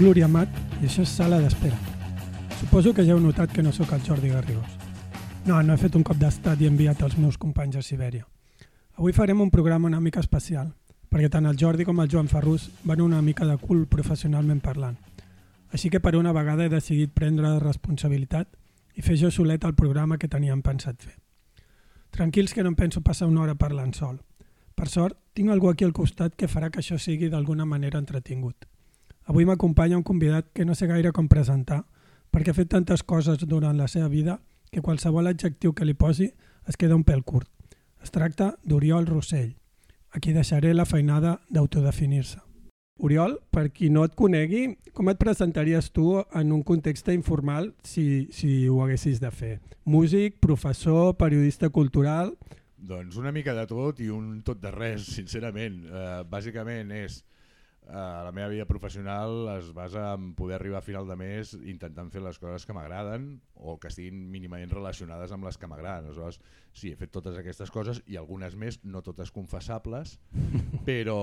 sóc l'Uri Amat i això és Sala d'Espera. Suposo que ja heu notat que no sóc el Jordi Garrigós. No, no he fet un cop d'estat i he enviat els meus companys a Sibèria. Avui farem un programa una mica especial, perquè tant el Jordi com el Joan Ferrús van una mica de cul professionalment parlant. Així que per una vegada he decidit prendre responsabilitat i fer jo solet el programa que teníem pensat fer. Tranquils que no em penso passar una hora parlant sol. Per sort, tinc algú aquí al costat que farà que això sigui d'alguna manera entretingut. Avui m'acompanya un convidat que no sé gaire com presentar, perquè ha fet tantes coses durant la seva vida que qualsevol adjectiu que li posi es queda un pèl curt. Es tracta d'Oriol Rossell, a qui deixaré la feinada d'autodefinir-se. Oriol, per qui no et conegui, com et presentaries tu en un context informal si, si ho haguessis de fer? Músic, professor, periodista cultural... Doncs una mica de tot i un tot de res, sincerament. Uh, bàsicament és uh, la meva vida professional es basa en poder arribar a final de mes intentant fer les coses que m'agraden o que estiguin mínimament relacionades amb les que m'agraden. Aleshores, sí, he fet totes aquestes coses i algunes més, no totes confessables, però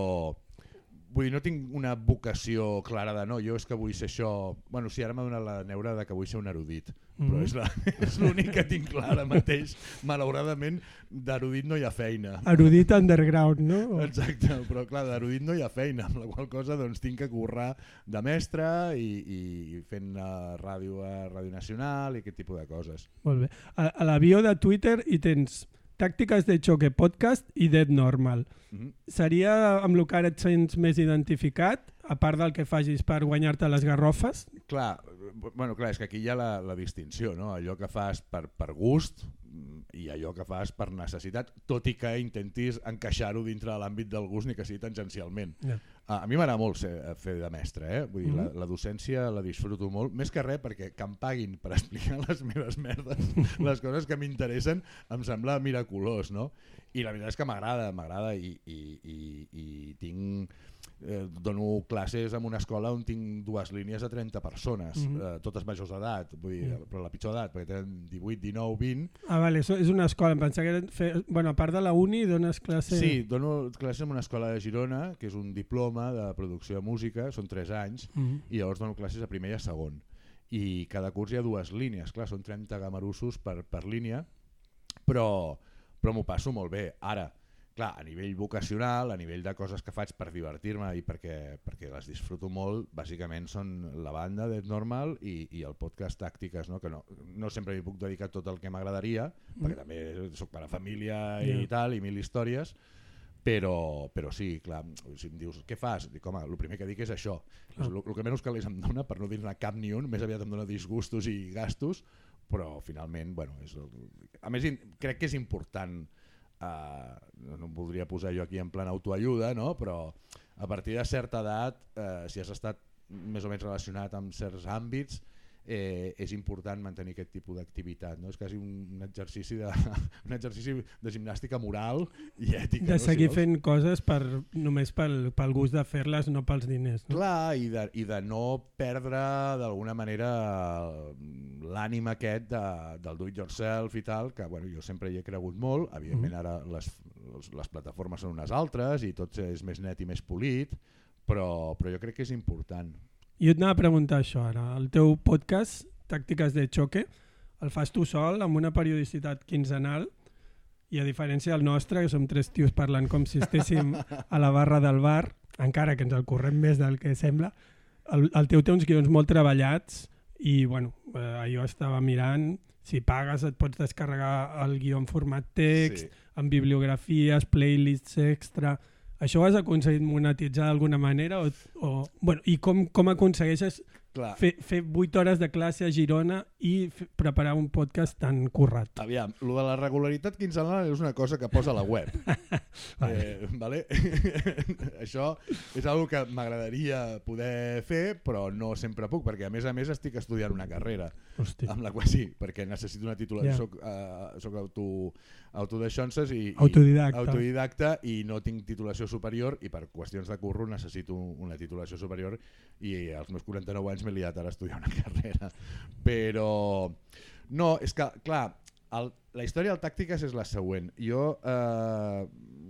vull dir, no tinc una vocació clara de no, jo és que vull ser això... Bueno, sí, ara m'ha donat la neura de que vull ser un erudit, mm. però és l'únic que tinc clar ara mateix. Malauradament, d'erudit no hi ha feina. Erudit underground, no? Exacte, però clar, d'erudit no hi ha feina, amb la qual cosa doncs, tinc que currar de mestre i, i fent uh, ràdio a Ràdio Nacional i aquest tipus de coses. Molt bé. A, a la bio de Twitter hi tens Tàctiques de xoque podcast i Dead Normal. Mm -hmm. Seria amb el que ara et sents més identificat, a part del que facis per guanyar-te les garrofes? Clar, bueno, clar, és que aquí hi ha la, la distinció, no? allò que fas per, per gust mm, i allò que fas per necessitat, tot i que intentis encaixar-ho dintre de l'àmbit del gust ni que sigui tangencialment. Ja. A, mi m'agrada molt ser, fer de mestre, eh? Vull dir, Mhm. la, la docència la disfruto molt, més que res perquè que em paguin per explicar les meves merdes, les coses que m'interessen, em sembla miraculós, no? I la veritat és que m'agrada, m'agrada i, i, i, i tinc eh, dono classes en una escola on tinc dues línies de 30 persones, Mhm. eh, totes majors d'edat, vull dir, Mhm. però la pitjor edat, perquè tenen 18, 19, 20. Ah, vale, això és una escola. Em pensava que era fer... Bueno, a part de la uni, dones classe... Sí, dono classes en una escola de Girona, que és un diploma de producció de música, són 3 anys, Mm i llavors dono classes a primer i a segon. I cada curs hi ha dues línies, clar, són 30 gamarussos per, per línia, però, però m'ho passo molt bé. Ara, clar, a nivell vocacional, a nivell de coses que faig per divertir-me i perquè, perquè les disfruto molt, bàsicament són la banda de Normal i, i el podcast Tàctiques, no? que no, no sempre m'hi puc dedicar tot el que m'agradaria, Mm. perquè també sóc pare de família i Ja. tal, i mil històries, però, però sí, clar, si em dius què fas, dic, home, el primer que dic és això. Clar. El, el que menys calés em dona, per no dir-ne cap ni un, més aviat em dona disgustos i gastos, però finalment, bueno, és el... a més crec que és important, eh, no, no em voldria posar jo aquí en plan autoajuda, no? però a partir de certa edat, eh, si has estat més o menys relacionat amb certs àmbits, eh, és important mantenir aquest tipus d'activitat. No? És quasi un, un, exercici de, un exercici de gimnàstica moral i ètica. De no? Si seguir vols. fent coses per, només pel, pel gust de fer-les, no pels diners. No? Clar, i de, i de no perdre d'alguna manera l'ànima aquest de, del do it yourself i tal, que bueno, jo sempre hi he cregut molt, evidentment Mhm. ara les, les, les plataformes són unes altres i tot és més net i més polit, però, però jo crec que és important. Jo et anava a preguntar això ara. El teu podcast, Tàctiques de xoque, el fas tu sol, amb una periodicitat quinzenal, i a diferència del nostre, que som tres tios parlant com si estéssim a la barra del bar, encara que ens el correm més del que sembla, el, el teu té uns guions molt treballats i bueno, eh, jo estava mirant, si pagues et pots descarregar el guió en format text, Sí. amb bibliografies, playlists extra... Això ho has aconseguit monetitzar d'alguna manera? O, o, bueno, I com, com aconsegueixes Clar, fer, fer 8 hores de classe a Girona i preparar un podcast tan currat? aviam, lo de la regularitat quinzenal és una cosa que posa a la web. Vale. Eh, vale? Això és una que m'agradaria poder fer, però no sempre puc, perquè a més a més estic estudiant una carrera, Hosti. amb la qual sí, perquè necessito una titulació, Ja. soc, uh, soc auto, autodaixonses i, i Autodidacta. autodidacta i no tinc titulació superior i per qüestions de curro necessito una titulació superior i als meus 49 anys m'he liat a estudiar una carrera. Però no, és que, clar, el, la història del Tàctiques és la següent. Jo eh,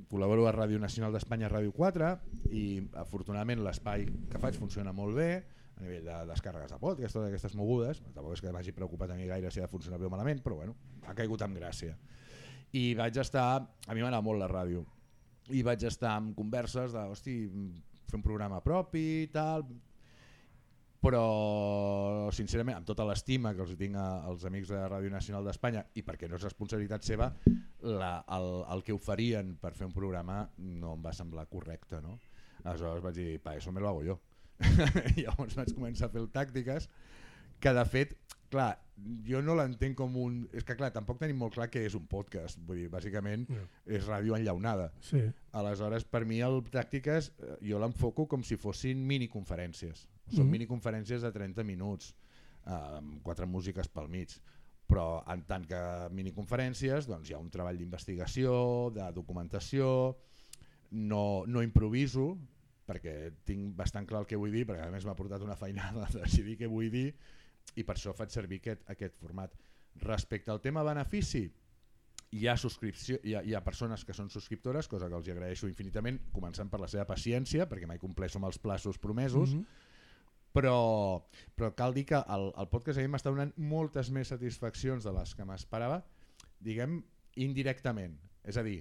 col·laboro a Ràdio Nacional d'Espanya, Ràdio 4, i afortunadament l'espai que faig funciona molt bé, a nivell de descàrregues de podcast, totes aquestes mogudes, tampoc és que m'hagi preocupat a mi gaire si ha de funcionar bé o malament, però bueno, ha caigut amb gràcia. I vaig estar, a mi m'agrada molt la ràdio, i vaig estar amb converses de, hosti, fer un programa propi i tal, però sincerament amb tota l'estima que els tinc als amics de Ràdio Nacional d'Espanya i perquè no és responsabilitat seva la, el, el que oferien per fer un programa no em va semblar correcte no? aleshores vaig dir, pa, eso me lo hago yo llavors vaig començar a fer el tàctiques que de fet clar, jo no l'entenc com un és que clar, tampoc tenim molt clar què és un podcast vull dir, bàsicament No. és ràdio enllaunada Sí. Aleshores, per mi el Tàctiques eh, jo l'enfoco com si fossin miniconferències. Són Mhm. miniconferències de 30 minuts, eh, amb quatre músiques pel mig. Però en tant que miniconferències doncs, hi ha un treball d'investigació, de documentació, no, no improviso, perquè tinc bastant clar el que vull dir, perquè a més m'ha portat una feinada de decidir què vull dir, i per això faig servir aquest, aquest format. Respecte al tema benefici, hi ha, subscripció, hi, ha, hi ha persones que són subscriptores, cosa que els agraeixo infinitament, començant per la seva paciència, perquè mai compleixo amb els plaços promesos, Mhm. però, però cal dir que el, el podcast a mi m'està donant moltes més satisfaccions de les que m'esperava, diguem, indirectament. És a dir,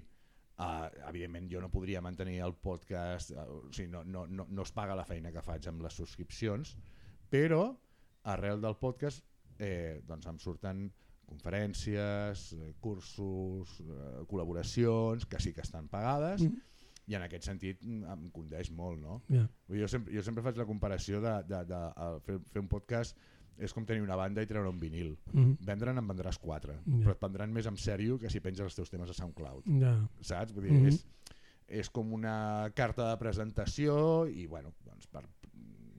uh, evidentment jo no podria mantenir el podcast, uh, o sigui, no, no, no, no es paga la feina que faig amb les subscripcions, però arrel del podcast eh, doncs em surten conferències, eh, cursos, eh, col·laboracions, que sí que estan pagades, Mhm. i en aquest sentit mm, em condeix molt, no? Dir, Jo sempre, jo sempre faig la comparació de, de, de, de fer, fer un podcast és com tenir una banda i treure un vinil. Mhm. Vendre'n en vendràs quatre, Ja. però et prendran més en sèrio que si penges els teus temes a SoundCloud. Ja. Saps? Vull dir, Mhm. és, és com una carta de presentació i bueno, doncs per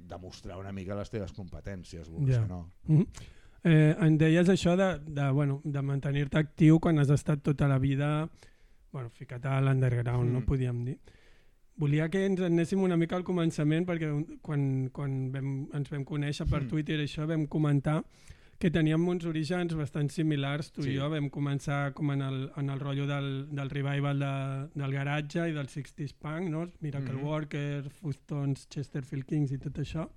demostrar una mica les teves competències, vulguis Ja. que no. Mhm. Eh, em deies això de, de, bueno, de mantenir-te actiu quan has estat tota la vida bueno, ficat a l'underground, Mm. no podíem dir. Volia que ens anéssim una mica al començament perquè quan, quan vam, ens vam conèixer per Mm. Twitter i això vam comentar que teníem uns orígens bastant similars, tu Sí. i jo vam començar com en el, en el rotllo del, del revival de, del garatge i del 60s punk, no? Miracle Mhm. Worker, Fustons, Chesterfield Kings i tot això,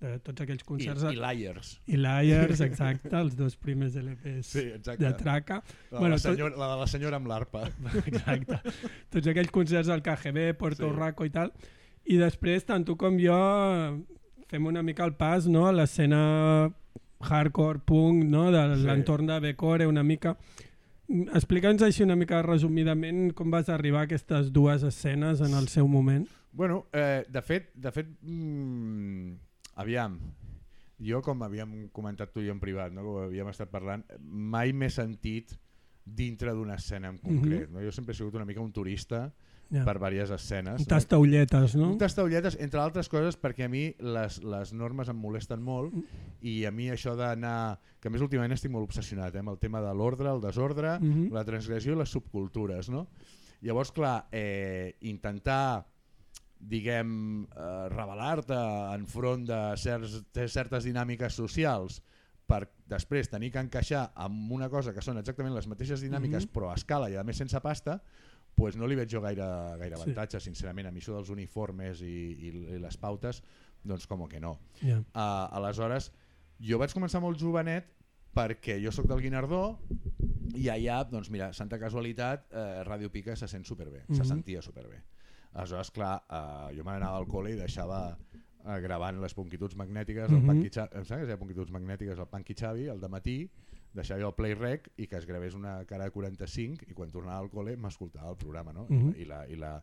de tots aquells I, concerts I Liars. i Liars, exacte, els dos primers LPs Sí, exacte. de traca. La, Bueno, la, tot- senyora, la de la senyora amb l'arpa. Exacte. Tots aquells concerts del KGB, Puerto Sí. Rico i tal. I després, tant tu com jo, fem una mica el pas no? a l'escena hardcore, punk, no? de Sí. l'entorn de Becore, una mica... Mm, Explica'ns així una mica resumidament com vas arribar a aquestes dues escenes en el seu moment. Bueno, eh, de fet, de fet mm, aviam, jo com havíem comentat tu i jo en privat, no? com havíem estat parlant, mai m'he sentit dintre d'una escena en concret. no? Jo sempre he sigut una mica un turista Ja. per diverses escenes. Un tas taulletes, no? Un tastaulletes, entre altres coses, perquè a mi les, les normes em molesten molt i a mi això d'anar... Que més últimament estic molt obsessionat eh, amb el tema de l'ordre, el desordre, Mhm. la transgressió i les subcultures, no? Llavors, clar, eh, intentar diguem, eh, revelar-te enfront de, certs, de certes dinàmiques socials per després tenir que encaixar amb una cosa que són exactament les mateixes dinàmiques Mhm. però a escala i a més sense pasta pues no li veig jo gaire, gaire Sí. avantatge, sincerament, a mi això dels uniformes i, i, i les pautes, doncs com que no. Ja. Uh, aleshores, jo vaig començar molt jovenet perquè jo sóc del Guinardó i allà, doncs mira, santa casualitat, eh, Ràdio Pica se sent superbé, se Mhm. sentia superbé. Aleshores, clar, eh, jo m'anava al col·le i deixava eh, gravant les punquituds magnètiques, el Mhm. Punky Xavi, em sembla que punquituds magnètiques, el Punky Xavi, el de matí, deixava jo el play rec i que es gravés una cara de 45 i quan tornava al col·le m'escoltava el programa, no? Mhm. I la, i la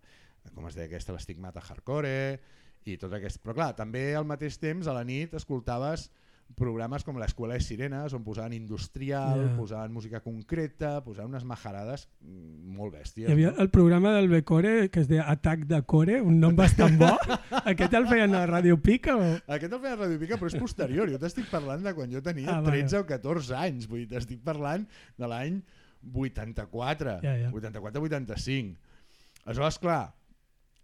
com es deia aquesta, l'estigmata hardcore i tot aquest... Però clar, també al mateix temps a la nit escoltaves programes com l'Escola de Sirenes on posaven industrial, Ja. posaven música concreta, posaven unes majarades mm, molt bèsties. Hi havia no? el programa del Becore que es deia Atac de Core, un nom bastant bo. Aquest el feien a Ràdio Pica o... Aquest el feia a Ràdio Pica, però és posterior. Jo t'estic parlant de quan jo tenia Ah, vale. 13 o 14 anys. Vull dir, t'estic parlant de l'any 84, Ja, ja. 84-85. Aleshores, clar,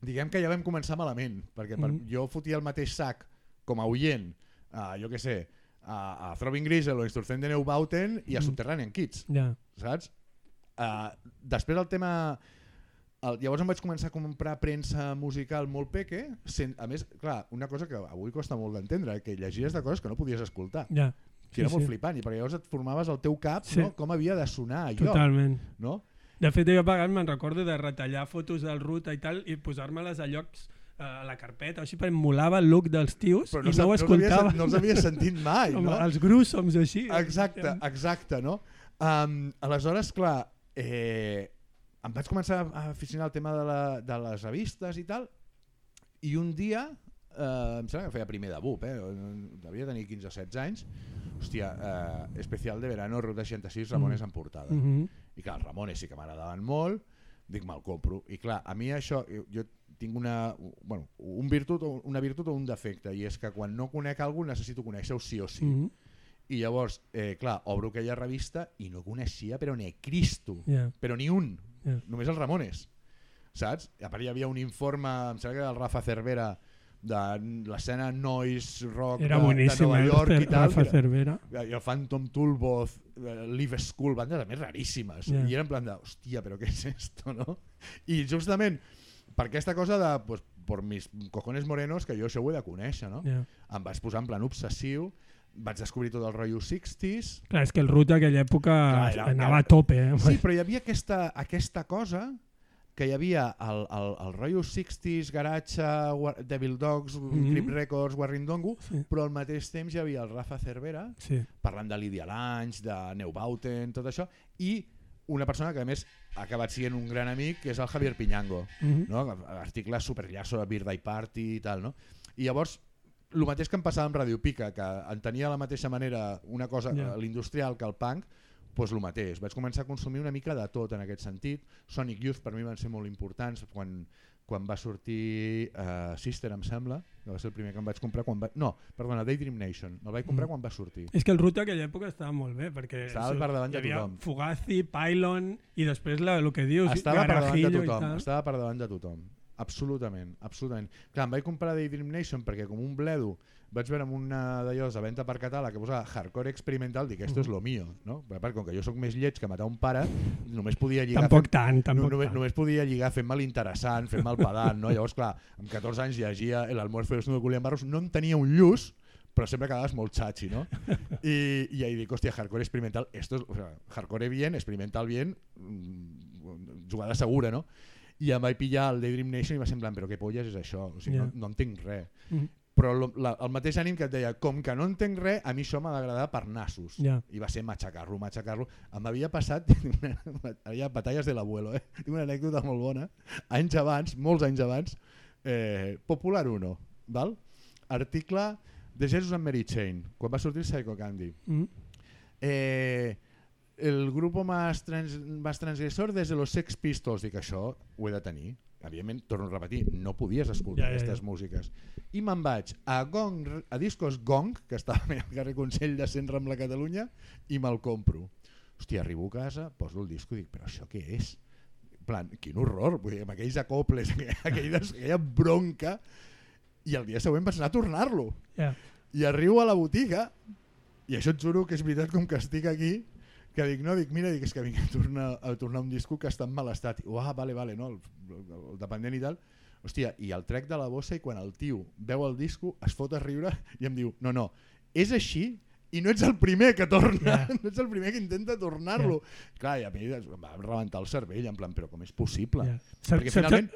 diguem que ja vam començar malament, perquè per, Mhm. jo fotia el mateix sac com a oient, a, jo què sé, a, a Throbbing Grisel o Instrucción de Neubauten i a Mhm. Subterranean Kids, Ja, saps? Uh, després el tema... El, llavors em vaig començar a comprar premsa musical molt peque, sen, a més, clar, una cosa que avui costa molt d'entendre, que llegies de coses que no podies escoltar. ja. Que era Sí, molt sí. flipant, i perquè llavors et formaves al teu cap Sí. no? com havia de sonar allò. Totalment. No? De fet, jo a vegades me'n recordo de retallar fotos del ruta i tal i posar-me-les a llocs a la carpeta, així per emulava el look dels tios Però i no, no ho escoltava. no els havia sentit mai. No? Els grússoms així. Exacte, exacte, no? Um, aleshores, clar, eh, em vaig començar a aficionar al tema de, la, de les revistes i tal, i un dia, eh, em sembla que feia primer de BUP, eh? devia tenir 15 o 16 anys, hòstia, eh, especial de verano, Ruta 66, Ramones Mm. en portada. Mm -hmm. I clar, els Ramones sí que m'agradaven molt, dic, me'l compro. I clar, a mi això, jo, jo tinc una, bueno, un virtut, una virtut o un defecte, i és que quan no conec algú necessito conèixer-ho sí o sí. Mm -hmm. I llavors, eh, clar, obro aquella revista i no coneixia però ni Cristo, yeah. però ni un, Yeah. només els Ramones, saps? A part hi havia un informe, em sembla que era del Rafa Cervera, de l'escena noise rock Era de, de Nova eh, York i tal, Rafa Cervera. i el Phantom Toolboth, eh, Live School, bandes més raríssimes. Ja. I era en plan de, hòstia, però què és esto, no? I justament per aquesta cosa de, pues, por mis cojones morenos, que jo això ho he de conèixer, no? Yeah. Em vaig posar en plan obsessiu, vaig descobrir tot el rotllo 60s, Clar, és que el ruta aquella època Clar, era- anava era- a tope. Eh? Sí, però hi havia aquesta, aquesta cosa que hi havia el, el, el rotllo 60s, Garage, War, Devil Dogs, mm Mhm. Grip Records, Warringdongu, Sí. però al mateix temps hi havia el Rafa Cervera, sí. parlant de Lydia Lange, de Neubauten, tot això, i una persona que a més ha acabat sent un gran amic, que és el Javier Piñango, Mm -hmm. no? articles superllaços a Birthday Party i tal. No? I llavors, el mateix que em passava amb Radio Pica, que entenia de la mateixa manera una cosa, yeah. l'industrial que el punk, doncs el mateix. Vaig començar a consumir una mica de tot en aquest sentit. Sonic Youth per mi van ser molt importants quan, quan va sortir uh, Sister, em sembla, que va ser el primer que em vaig comprar quan va... No, perdona, Daydream Nation. El vaig comprar Mm. quan va sortir. És que el ruta aquella època estava molt bé, perquè Estava per davant hi de havia tothom. Fugazi, Pylon i després la, el que dius, Estava per davant de tothom, estava per davant de tothom. Absolutament, absolutament. Clar, em vaig comprar Daydream Nation perquè com un bledo vaig veure amb una d'allò a venda per català que posava hardcore experimental, dic, esto es lo mío, no? Però a part, com que jo sóc més lleig que matar un pare, només podia lligar... Tampoc fent- tant, no, tampoc només, tant. només podia lligar fent-me l'interessant, fent-me el pedant, no? Llavors, clar, amb 14 anys llegia El almuerzo de Julián Barros, no en tenia un lluç, però sempre quedaves molt xachi, no? I, i ahí dic, hòstia, hardcore experimental, esto es, o sea, hardcore bien, experimental bien, mm, jugada segura, no? I em vaig pillar el Daydream Nation i va plan, però què polles és això? O sigui, Ja. no, no entenc res. Mhm. Però lo, la, el mateix ànim que et deia, com que no entenc res, a mi això m'ha d'agradar per nassos. Ja. I va ser matxacar-lo, matxacar-lo. Em havia passat, hi ha batalles de l'abuelo, eh? tinc una anècdota molt bona. Anys abans, molts anys abans, eh, Popular 1, val? article de Jesus and Mary Chain, quan va sortir Psycho Candy. Mm. Eh, el grupo más, trans, más transgresor desde los Sex Pistols, dic això ho he de tenir. Evidentment, torno a repetir, no podies escoltar Ja, ja, ja. aquestes músiques. I me'n vaig a, Gong, a Discos Gong, que estava al carrer Consell de Centre amb la Catalunya, i me'l compro. Hòstia, arribo a casa, poso el disco i dic, però això què és? En plan, quin horror, vull dir, amb aquells acoples, aquella, aquella bronca, i el dia següent vaig anar a tornar-lo Ja. i arribo a la botiga i això et juro que és veritat com que estic aquí que dic, no, dic, mira, dic, és que vinc a tornar, a tornar un disco que està en mal estat. I, ah, vale, vale, no, el, el, el dependent i tal. Hòstia, i el trec de la bossa i quan el tio veu el disco es fot a riure i em diu, no, no, és així i no ets el primer que torna, Ja. no ets el primer que intenta tornar-lo. Clar, i a mi em va rebentar el cervell, en plan, però com és possible? Ja. Perquè finalment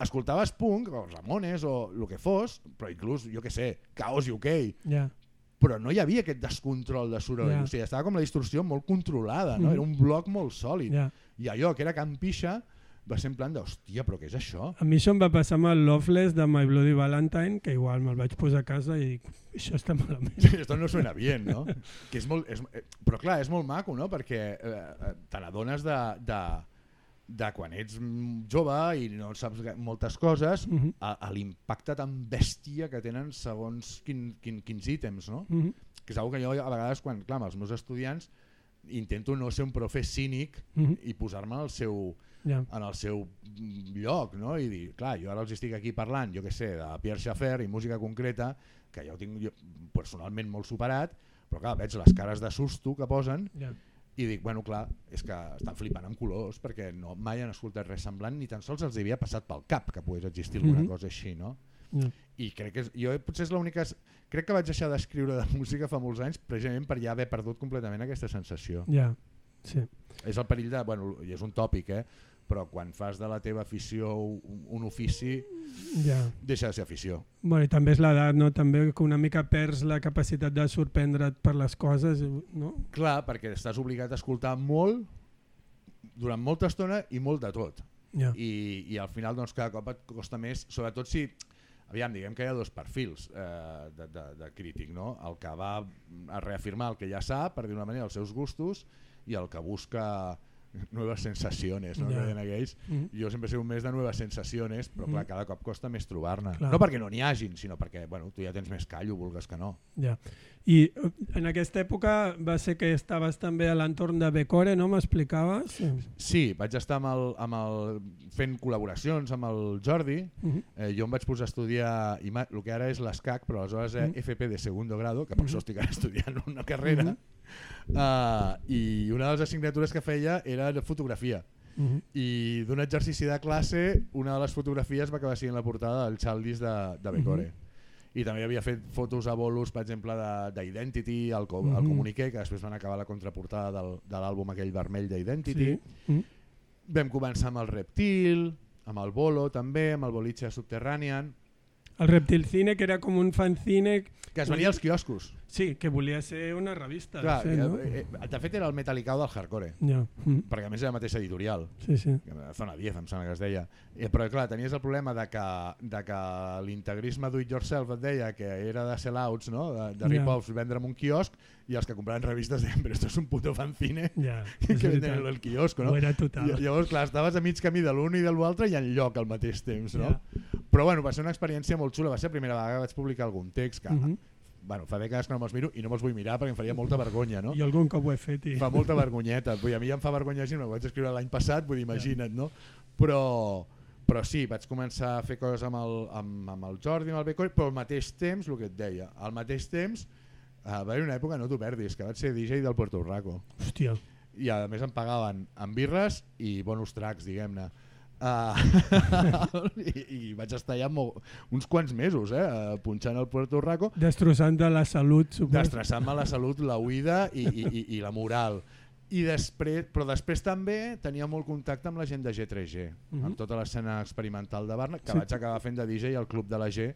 escoltaves punk, o Ramones, o el que fos, però inclús, jo que sé, Chaos UK, Ja. Però no hi havia aquest descontrol de soroll, Ja. o sigui, estava com la distorsió molt controlada, no? Mhm. era un bloc molt sòlid, Ja. i allò que era Can Pixa va ser en plan de, hòstia, però què és això? A mi això em va passar amb el Loveless de My Bloody Valentine, que igual me'l vaig posar a casa i dic, això està malament. Esto no suena bien, no? que és molt, és, eh, però clar, és molt maco, no? Perquè eh, eh, te n'adones de, de, de quan ets jove i no saps moltes coses, Uh -huh. a, a l'impacte tan bèstia que tenen segons quin, quin, quins ítems, no? Uh -huh. Que és que jo a vegades, quan, clar, amb els meus estudiants, intento no ser un profe cínic Uh -huh. i posar-me al seu, Ja. en el seu lloc, no? I dir, clar, jo ara els estic aquí parlant, jo que sé, de Pierre Schaeffer i música concreta, que ja ho tinc jo, personalment molt superat, però clar, veig les cares de susto que posen Ja. I dic, bueno, clar, és que estan flipant amb colors perquè no, mai han escoltat res semblant ni tan sols els havia passat pel cap que pogués existir alguna Mhm. cosa així, no? Ja. I crec que és, jo potser és l'única... Crec que vaig deixar d'escriure de música fa molts anys precisament per ja haver perdut completament aquesta sensació. ja. Sí. És el perill de... Bueno, i és un tòpic, eh? Però quan fas de la teva afició un, un ofici, Ja. deixa de ser afició. Bueno, i també és l'edat, no? També que una mica perds la capacitat de sorprendre't per les coses, no? Clar, perquè estàs obligat a escoltar molt durant molta estona i molt de tot. Ja. I, i al final doncs, cada cop et costa més, sobretot si aviam, diguem que hi ha dos perfils eh, de, de, de crític, no? el que va a reafirmar el que ja sap, per dir-ho d'una manera, els seus gustos, i el que busca nuevas sensaciones, no? Ja. que deien aquells. Mhm. Jo sempre he sigut un mes de nuevas sensaciones, però clar, Mhm. cada cop costa més trobar-ne. No perquè no n'hi hagin, sinó perquè bueno, tu ja tens més callo, vulgues que no. Ja. I eh, en aquesta època va ser que estaves també a l'entorn de Becore, no? M'explicaves? Sí. Sí, vaig estar amb el, amb el, fent col·laboracions amb el Jordi, Uh -huh. Eh, jo em vaig posar a estudiar el que ara és l'ESCAC, però aleshores era Mm. FP de segundo grado, que per Mhm. això estic ara estudiant una carrera, Mhm. uh, i una de les assignatures que feia era de fotografia. Uh -huh. I d'un exercici de classe, una de les fotografies va acabar sent la portada del Chaldis de, de Becore. Mhm. I també havia fet fotos a bolos, per exemple, de- d'Identity, el, co el Mhm. Comuniqué, que després van acabar la contraportada del, de l'àlbum aquell vermell d'Identity. Sí. Uh -huh. Vam començar amb el Reptil, amb el Bolo també, amb el Boliche Subterranean, El Reptil Cine, que era com un fanzine... que es venia als quioscos. Sí, que volia ser una revista. Clar, de, fet, no? eh, eh, de fet era el Metallicao del hardcore, Ja. -huh. perquè a més era la mateixa editorial, Sí, sí. Zona 10 em sembla que es deia. Eh, però clar, tenies el problema de que, de que l'integrisme do it yourself et deia que era de sellouts, no? de, de rip-offs, vendre en un quiosc, i els que compraven revistes deien, però esto es un puto fanzine Ja, que és venden el quiosco, no? Ho era total. I, llavors, clar, estaves a mig camí de l'un i de l'altre i en lloc al mateix temps, no? Ja. Però bueno, va ser una experiència molt xula, va ser la primera vegada que vaig publicar algun text que, Uh -huh. bueno, fa dècades que no me'ls miro i no me'ls vull mirar perquè em faria molta vergonya, no? Jo algun cop ho he fet i... Fa molta vergonyeta. Vull a mi ja em fa vergonya així, ho vaig escriure l'any passat, vull dir, imagina't, no? Però, però sí, vaig començar a fer coses amb el, amb, amb el Jordi, amb el Becore, però al mateix temps, el que et deia, al mateix temps eh, va haver una època, no t'ho perdis, que vaig ser DJ del Puerto Rico. Hòstia. I a més em pagaven amb birres i bonus tracks, diguem-ne. Uh, i, I vaig estar allà molt, uns quants mesos, eh, eh, punxant al Puerto Rico, Destrossant de la salut, suposo. destressant-me la salut, la oïda i, i, i, i la moral. I després, però després també tenia molt contacte amb la gent de G3G, Mhm. amb tota l'escena experimental de Barna, que Sí. vaig acabar fent de DJ al Club de la G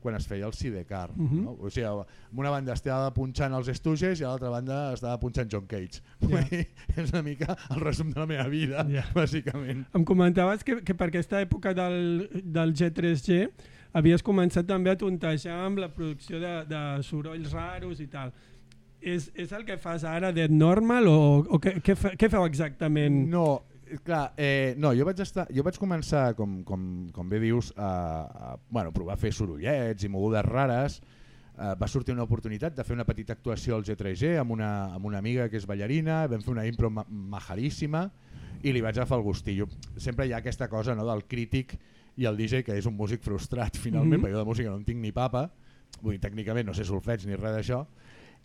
quan es feia el Sidecar. Mhm. no? O sigui, amb una banda estava punxant els Stooges i a l'altra banda estava punxant John Cage. Dir, és una mica el resum de la meva vida, Ja. bàsicament. Em comentaves que, que per aquesta època del, del G3G havies començat també a tontejar amb la producció de, de sorolls raros i tal. És, és el que fas ara de normal o, o què, què, què feu exactament? No, clar, eh, no, jo vaig, estar, jo vaig començar, com, com, com bé dius, a, a bueno, provar a fer sorollets i mogudes rares. Eh, va sortir una oportunitat de fer una petita actuació al G3G amb una, amb una amiga que és ballarina, vam fer una impro ma majaríssima i li vaig agafar el gustillo. Sempre hi ha aquesta cosa no, del crític i el DJ que és un músic frustrat finalment, mm -hmm. perquè jo de música no en tinc ni papa, vull dir, tècnicament no sé solfeig ni res d'això,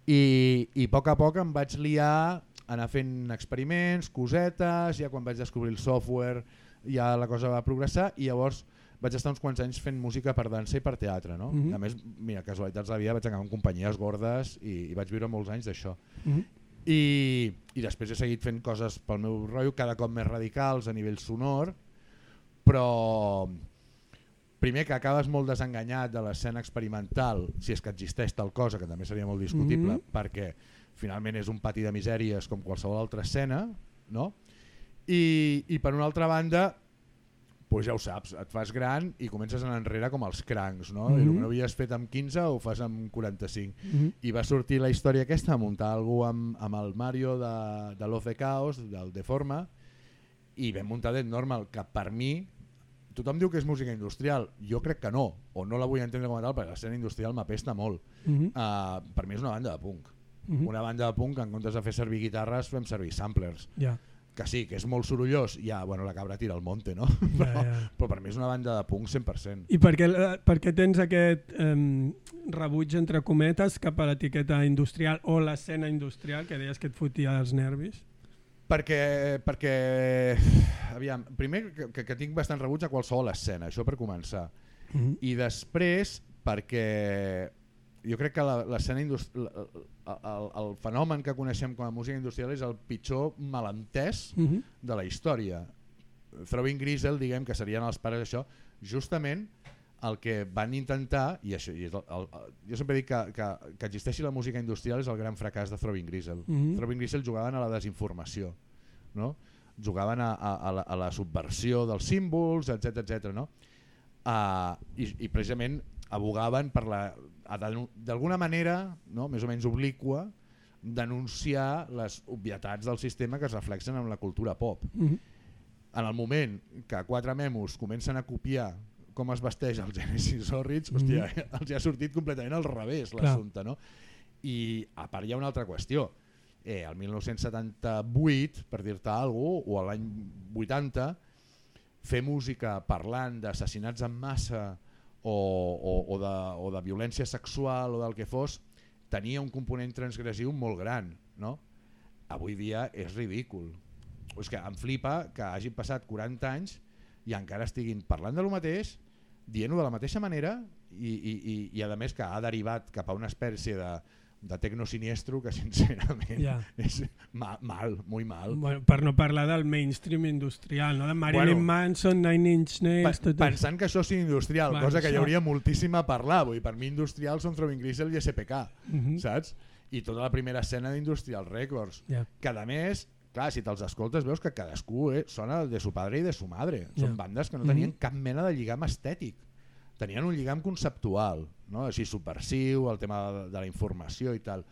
i, i a poc a poc em vaig liar anar fent experiments, cosetes, ja quan vaig descobrir el software ja la cosa va progressar i llavors vaig estar uns quants anys fent música per dansa i per teatre. No? Mhm. A més, mira, casualitats de vida vaig acabar en companyies gordes i, i vaig viure molts anys d'això. Mhm. I, I després he seguit fent coses pel meu rotllo, cada cop més radicals a nivell sonor, però primer que acabes molt desenganyat de l'escena experimental, si és que existeix tal cosa, que també seria molt discutible, Mhm. perquè finalment és un pati de misèries com qualsevol altra escena, no? I, i per una altra banda pues ja ho saps, et fas gran i comences a anar enrere com els crancs, no? Mhm. I el que no havies fet amb 15 ho fas amb 45. Mm -hmm. I va sortir la història aquesta, muntar algú amb, amb el Mario de, de Love the Chaos, del Deforma, i vam muntar Dead Normal, que per mi tothom diu que és música industrial, jo crec que no, o no la vull entendre com a tal, perquè l'escena industrial m'apesta molt. Mm -hmm. Uh, per mi és una banda de punk. -hmm. Una banda de punk que en comptes de fer servir guitarres fem servir samplers. Ja, Que sí, que és molt sorollós, ja, bueno, la cabra tira al monte, no? ja, però, ja. però per mi és una banda de punk 100%. I per què, eh, per què tens aquest eh, rebuig, entre cometes, cap a l'etiqueta industrial o l'escena industrial, que deies que et fotia els nervis? Perquè, perquè aviam, primer que, que, que tinc bastant rebuig a qualsevol escena, això per començar. Mm -hmm. I després perquè jo crec que la- l'escena industrial, el, el fenomen que coneixem com a música industrial és el pitjor malentès Mm -hmm. de la història. Throwing Grisel, diguem que serien els pares d'això, justament el que van intentar, i, això, i és el, el, jo sempre dic que, que, que existeixi la música industrial és el gran fracàs de Throwing Grisel. Mhm. Throwing Grisel jugaven a la desinformació, no? jugaven a, a, a, la, a la subversió dels símbols, etc etc. no? Uh, i, I precisament abogaven per la d'alguna manera, no? més o menys obliqua, denunciar les obvietats del sistema que es reflexen en la cultura pop. Mm -hmm. En el moment que quatre memos comencen a copiar com es vesteix el Genesis Horrits, Mhm. hòstia, els hi ha sortit completament al revés l'assumpte. No? I a part hi ha una altra qüestió. Eh, el 1978, per dir-te alguna cosa, o l'any 80, fer música parlant d'assassinats en massa o, o, o, de, o de violència sexual o del que fos, tenia un component transgressiu molt gran. No? Avui dia és ridícul. És que em flipa que hagin passat 40 anys i encara estiguin parlant de lo mateix, dient-ho de la mateixa manera i, i, i, i a més que ha derivat cap a una espècie de, de tecnosiniestro que sincerament Ja. és ma, mal, molt mal. Bueno, per no parlar del mainstream industrial, no? de Marilyn Bueno. Manson, Nine Inch Nails... Pa tot pensant que això sigui industrial, Bueno, cosa que hi això. hauria moltíssim a parlar. Vull per mi industrial són Throwing Grisel i SPK, Mhm. saps? I tota la primera escena d'Industrial Records. Ja. Que a més, clar, si te'ls escoltes veus que cadascú eh, sona de su padre i de su madre. Són Ja. bandes que no tenien Mhm. cap mena de lligam estètic. Tenien un lligam conceptual, no? així subversiu, el tema de, de la informació i tal,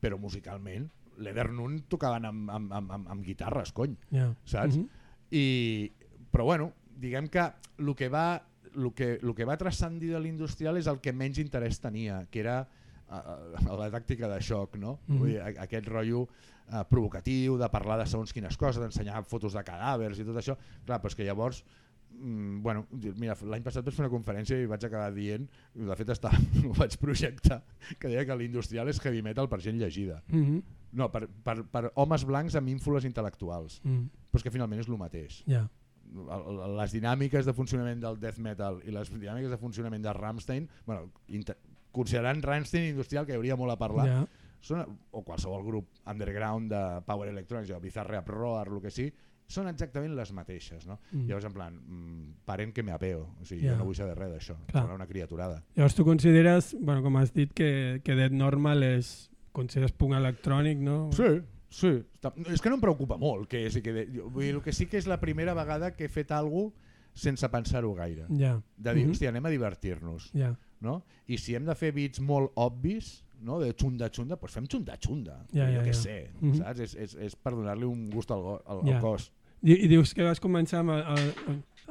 però musicalment l'Edernun tocaven amb, amb, amb, amb, amb guitarres, cony Ja. saps? Mhm. I, però bueno, diguem que el que va, el que, el que va transcendir de l'industrial és el que menys interès tenia, que era uh, la tàctica de xoc, no? Mhm. Vull dir, a- aquest rotllo uh, provocatiu de parlar de segons quines coses, d'ensenyar fotos de cadàvers i tot això. Clar, però és que llavors mm, bueno, mira, l'any passat vaig fer una conferència i vaig acabar dient, de fet està, ho vaig projectar, que deia que l'industrial és heavy metal per gent llegida. Mhm. No, per, per, per homes blancs amb ínfoles intel·lectuals, Mhm. però és que finalment és el mateix el- les dinàmiques de funcionament del death metal i les dinàmiques de funcionament de Rammstein, bueno, considerant Rammstein industrial, que hi hauria molt a parlar, Ja. són, o qualsevol grup underground de power electronics, o Bizarre Roar, el que sí, són exactament les mateixes. No? Mm. Llavors, en plan, mm, paren que me apeo, o sigui, Ja. jo no vull saber res d'això, serà una criaturada. Llavors tu consideres, bueno, com has dit, que, que Dead Normal és, consideres punk electrònic, no? Sí, sí. És que no em preocupa molt que és, i que de, jo- vull dir, el que sí que és la primera vegada que he fet alguna sense pensar-ho gaire. Ja. De dir, Mhm. hòstia, anem a divertir-nos. Ja. no? I si hem de fer beats molt obvis, no? de xunda-xunda, doncs fem xunda-xunda. Ja, jo ja, què ja. sé, Mhm. saps? És, és, és per donar-li un gust al, go- al, Ja. al cos. I, I dius que vas començar amb el,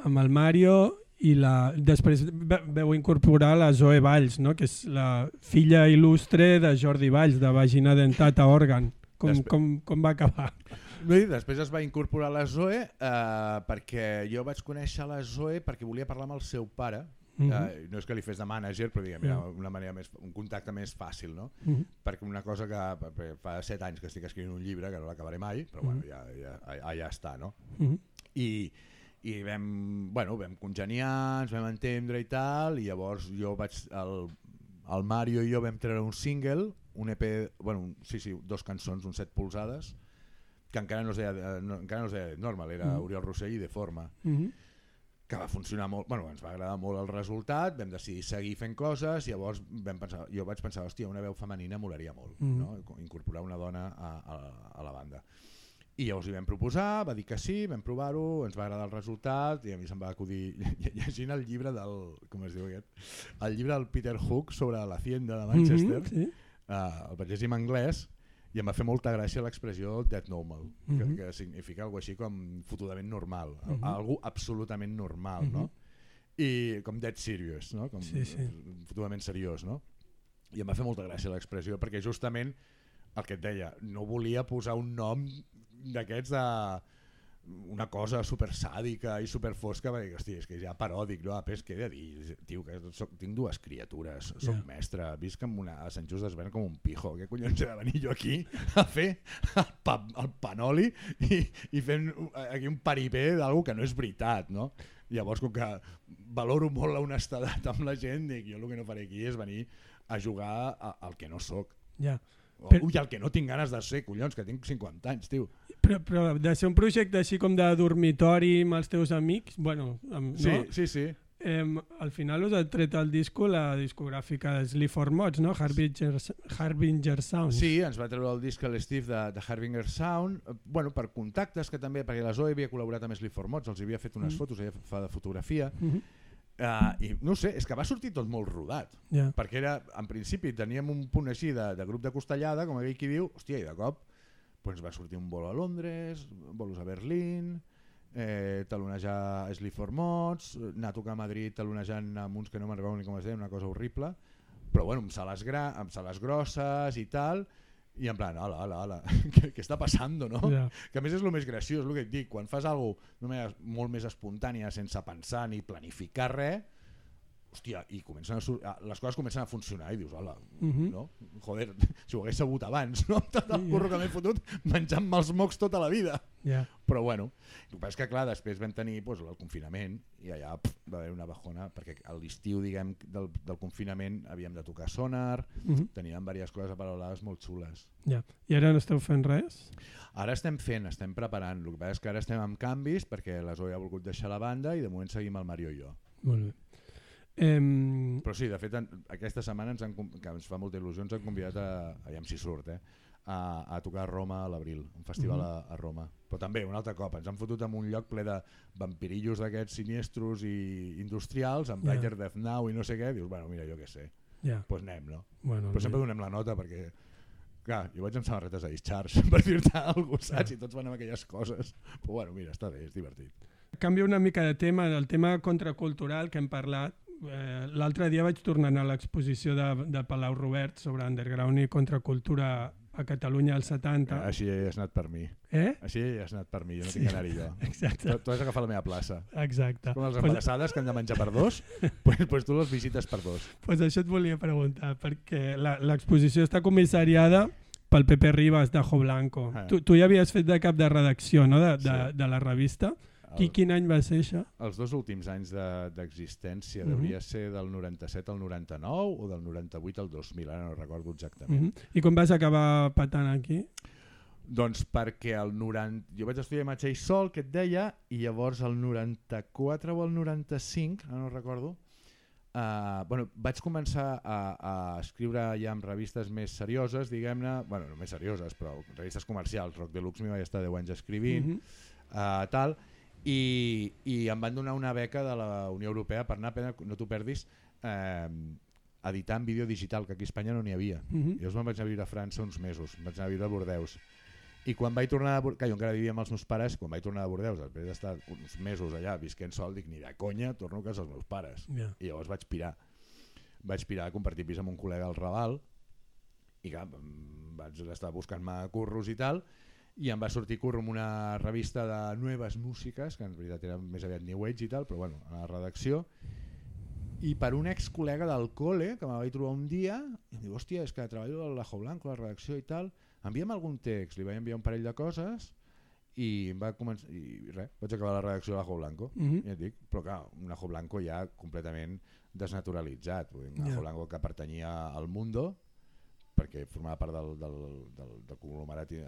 amb el Mario i la, després ve- veu incorporar la Zoe Valls, no? que és la filla il·lustre de Jordi Valls, de Vagina Dentata Òrgan. Com, Després- com, com va acabar? Bé, després es va incorporar la Zoe eh, perquè jo vaig conèixer la Zoe perquè volia parlar amb el seu pare. Mhm. eh, no és que li fes de manager, però diguem, era Ja. una manera més, un contacte més fàcil, no? Mhm. perquè una cosa que fa set anys que estic escrivint un llibre que no l'acabaré mai, però bueno, Mhm. ja, ja, ja, ja està, no? Mhm. i, i vam, bueno, vam congeniar, ens vam entendre i tal, i llavors jo vaig, el, el Mario i jo vam treure un single, un EP, bueno, un, sí, sí, dos cançons, un set polsades, que encara no es deia, eh, no, encara no es deia normal, era Mhm. Oriol Rossell i de forma, Mhm. Que va funcionar molt, bueno, ens va agradar molt el resultat, vam decidir seguir fent coses, llavors vam pensar, jo vaig pensar, hòstia, una veu femenina molaria molt, Mhm. no? incorporar una dona a, a, a la banda. I llavors li vam proposar, va dir que sí, vam provar-ho, ens va agradar el resultat i a mi se'm va acudir llegint el llibre del, com es diu aquest, el llibre del Peter Hook sobre l'Hacienda de Manchester, Mm -hmm, sí. uh, el vaig llegir en anglès i em va fer molta gràcia l'expressió dead normal, mm -hmm. Mhm. que, que significa alguna així com fotudament normal, mm Mhm. -hmm. algú absolutament normal, Mhm. no? I com dead serious, no? Com Sí, sí. fotudament seriós, no? I em va fer molta gràcia l'expressió perquè justament el que et deia, no volia posar un nom d'aquests de una cosa super sàdica i super fosca perquè, hosti, és que ja paròdic, no? A més, què he de dir? Tio, que soc, tinc dues criatures, soc yeah. mestre, visc amb una, a Sant Just d'Esvern com un pijo, què collons he de venir jo aquí a fer el, pa, el panoli i, i fent aquí un paripé d'algú que no és veritat, no? Llavors, com que valoro molt la honestedat amb la gent, dic, jo el que no faré aquí és venir a jugar al que no sóc. Ja. O, Però- Ui, el que no tinc ganes de ser, collons, que tinc 50 anys, tio. Però, però de ser un projecte així com de dormitori amb els teus amics, bueno, amb, Sí, no? sí, sí. Eh, al final us ha tret el disco la discogràfica de Sleaford Mods, no? Harbinger, Harbinger Sounds. Sí, ens va treure el disc a l'Steve de, de Harbinger Sound, eh, bueno, per contactes que també, perquè la Zoe havia col·laborat amb Sleep for Mods, els havia fet unes Mm. fotos, ella fa de fotografia, Mm uh, i no ho sé, és que va sortir tot molt rodat, ja. perquè era, en principi teníem un punt així de, de grup de costellada, com aquell qui diu, hòstia, i de cop doncs va sortir un vol a Londres, volos a Berlín, eh, talonejar a Sleep for Mods, anar a tocar a Madrid talonejant amb uns que no me'n recordo ni com es deia, una cosa horrible, però bueno, amb sales, gra amb sales grosses i tal, i en plan, hola, hola, hola, què, què està passant, no? Ja. Que a més és el més graciós, el que et dic, quan fas alguna cosa d'una manera molt més espontània, sense pensar ni planificar res, hòstia, i comencen a les coses comencen a funcionar i dius, hola, Mhm. no? Joder, si ho hagués sabut abans, no? Tot el Sí, curro que m'he fotut menjant-me els mocs tota la vida. Ja. Però bueno, el que és que clar, després vam tenir pues, el confinament i allà pff, va haver una bajona perquè a l'estiu diguem del, del confinament havíem de tocar sonar, Mhm. teníem diverses coses aparolades molt xules. ja. I ara no esteu fent res? Ara estem fent, estem preparant, el que passa és que ara estem amb canvis perquè la Zoe ha volgut deixar la banda i de moment seguim el Mario i jo. Molt bé. Em, Però sí, de fet, en, aquesta setmana ens han, que ens fa molta il·lusió, ens han convidat a, aviam si surt, eh, a, a tocar a Roma a l'abril, un festival Mhm. a, a Roma. Però també, un altre cop, ens han fotut en un lloc ple de vampirillos d'aquests siniestros i industrials, amb Ja. Brighter Death Now i no sé què, dius, bueno, mira, jo què sé, doncs pues anem, no? Bueno, Però sempre donem la nota perquè, clar, jo vaig amb samarretes a discharge per dir-te alguna cosa, saps? I tots van amb aquelles coses. Però bueno, mira, està bé, és divertit. Canvio una mica de tema, el tema contracultural que hem parlat. Eh, L'altre dia vaig tornar a l'exposició de, de Palau Robert sobre underground i contracultura a Catalunya als 70. Així has anat per mi. Eh? Així has anat per mi, jo no tinc que anar-hi jo. Exacte. Tu, tu has d'agafar la meva plaça. Exacte. Com les Pues, embarassades que han de menjar per dos, pues, pues tu les visites per dos. pues això et volia preguntar, perquè la- l'exposició està comissariada pel Pepe Ribas d'Ajo Blanco. Ah. Tu, tu ja havies fet de cap de redacció no? de, de, Sí. de la revista. Qui, quin any va ser això? els dos últims anys de- d'existència Mhm. hauria ser del 97 al 99 o del 98 al 2000, ara no recordo exactament. Uh -huh. I com vas acabar patant aquí? Doncs perquè el 90... Jo vaig estudiar imatge i sol, que et deia, i llavors el 94 o el 95, ara no recordo, Uh, bueno, vaig començar a, a escriure ja en revistes més serioses, diguem-ne, bueno, no més serioses, però revistes comercials, Rock Deluxe m'hi vaig estar 10 anys escrivint, Uh -huh. uh, tal, i, i em van donar una beca de la Unió Europea per anar a aprendre, no t'ho perdis, eh, editant vídeo digital, que aquí a Espanya no n'hi havia. Uh -huh. Llavors me'n vaig anar a viure a França uns mesos, em vaig anar a viure a Bordeus. I quan vaig tornar a Bordeus, que jo encara vivia amb els meus pares, quan vaig tornar a Bordeus, després d'estar uns mesos allà visquent sol, dic, ni de conya, torno a casa dels meus pares. Ja. I llavors vaig pirar. Vaig pirar a compartir pis amb un col·lega al Raval, i clar, vaig estar buscant-me curros i tal, i em va sortir curro amb una revista de noves músiques, que en veritat era més aviat New Age i tal, però bueno, a la redacció, i per un ex col·lega del col·le que me vaig trobar un dia i em diu, hòstia, és que treballo a l'Ajo Blanco, a la redacció i tal, envia'm algun text, li vaig enviar un parell de coses i em va començar i res, vaig acabar la redacció de l'Ajo Blanco. Uh -huh. ja et dic, però clar, un Ajo Blanco ja completament desnaturalitzat. Vull dir, un. Ajo Blanco que pertanyia al Mundo perquè formava part del, del, del, del conglomerat eh,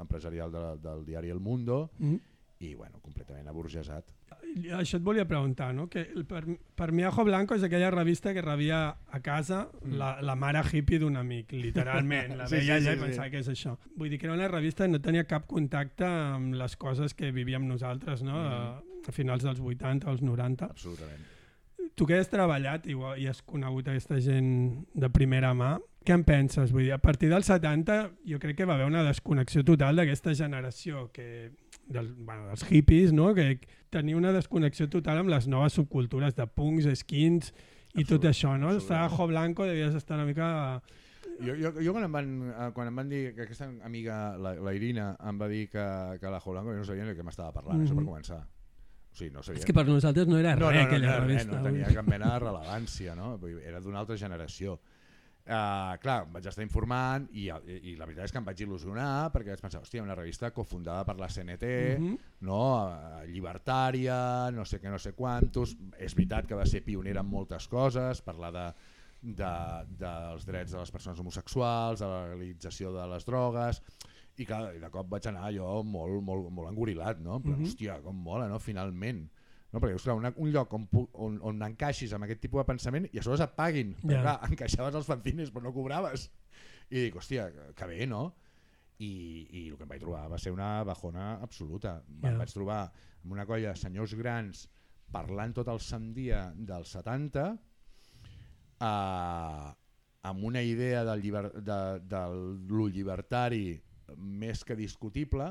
empresarial de, del diari El Mundo Uh -huh. i bueno, completament aburgesat. Això et volia preguntar, no? Que el- per, per mi Ajo Blanco és aquella revista que rebia a casa la, la mare hippie d'un amic, literalment. La Mm. Sí, veia sí, sí, i sí. pensava que és això. Vull dir que era una revista que no tenia cap contacte amb les coses que vivíem nosaltres, no? Mm. A, a finals dels 80, als 90. Absolutament. Tu que has treballat i, i has conegut aquesta gent de primera mà, què en penses? Vull dir, a partir dels 70 jo crec que va haver una desconnexió total d'aquesta generació que, del, bueno, dels hippies, no? que tenia una desconnexió total amb les noves subcultures de punks, skins i tot Absolut- això. No? Estar a. Ajo Blanco devies estar una mica... Jo, jo, jo quan, em van, eh, quan em van dir que aquesta amiga, la, la Irina, em va dir que, que la Blanco jo no sabia ni de què m'estava parlant, això per Mhm. començar. O sigui, no sabia. És que per nosaltres no era no, res no, no, aquella no, revista. no vull tenia cap mena de rellevància, no? Era d'una altra generació. Uh, clar, em vaig estar informant i, i, i la veritat és que em vaig il·lusionar perquè vaig pensar, hòstia, una revista cofundada per la CNT, Mhm. no? Eh, llibertària, no sé què, no sé quantos. És veritat que va ser pionera en moltes coses, parlar de, de, dels drets de les persones homosexuals, de la legalització de les drogues, i, clar, i de cop vaig anar jo molt, molt, molt engorilat, no? Però, Mhm. hòstia, com mola, no? Finalment. No? Perquè, clar, una, un lloc on, on, on encaixis amb aquest tipus de pensament i a sobre et paguin. Ja. clar, encaixaves els fanzines però no cobraves. I dic, hòstia, que, bé, no? I, I el que em vaig trobar va ser una bajona absoluta. Ja. Em vaig trobar amb una colla de senyors grans parlant tot el sant dia dels 70 eh, amb una idea del, lliber, de, de lo llibertari més que discutible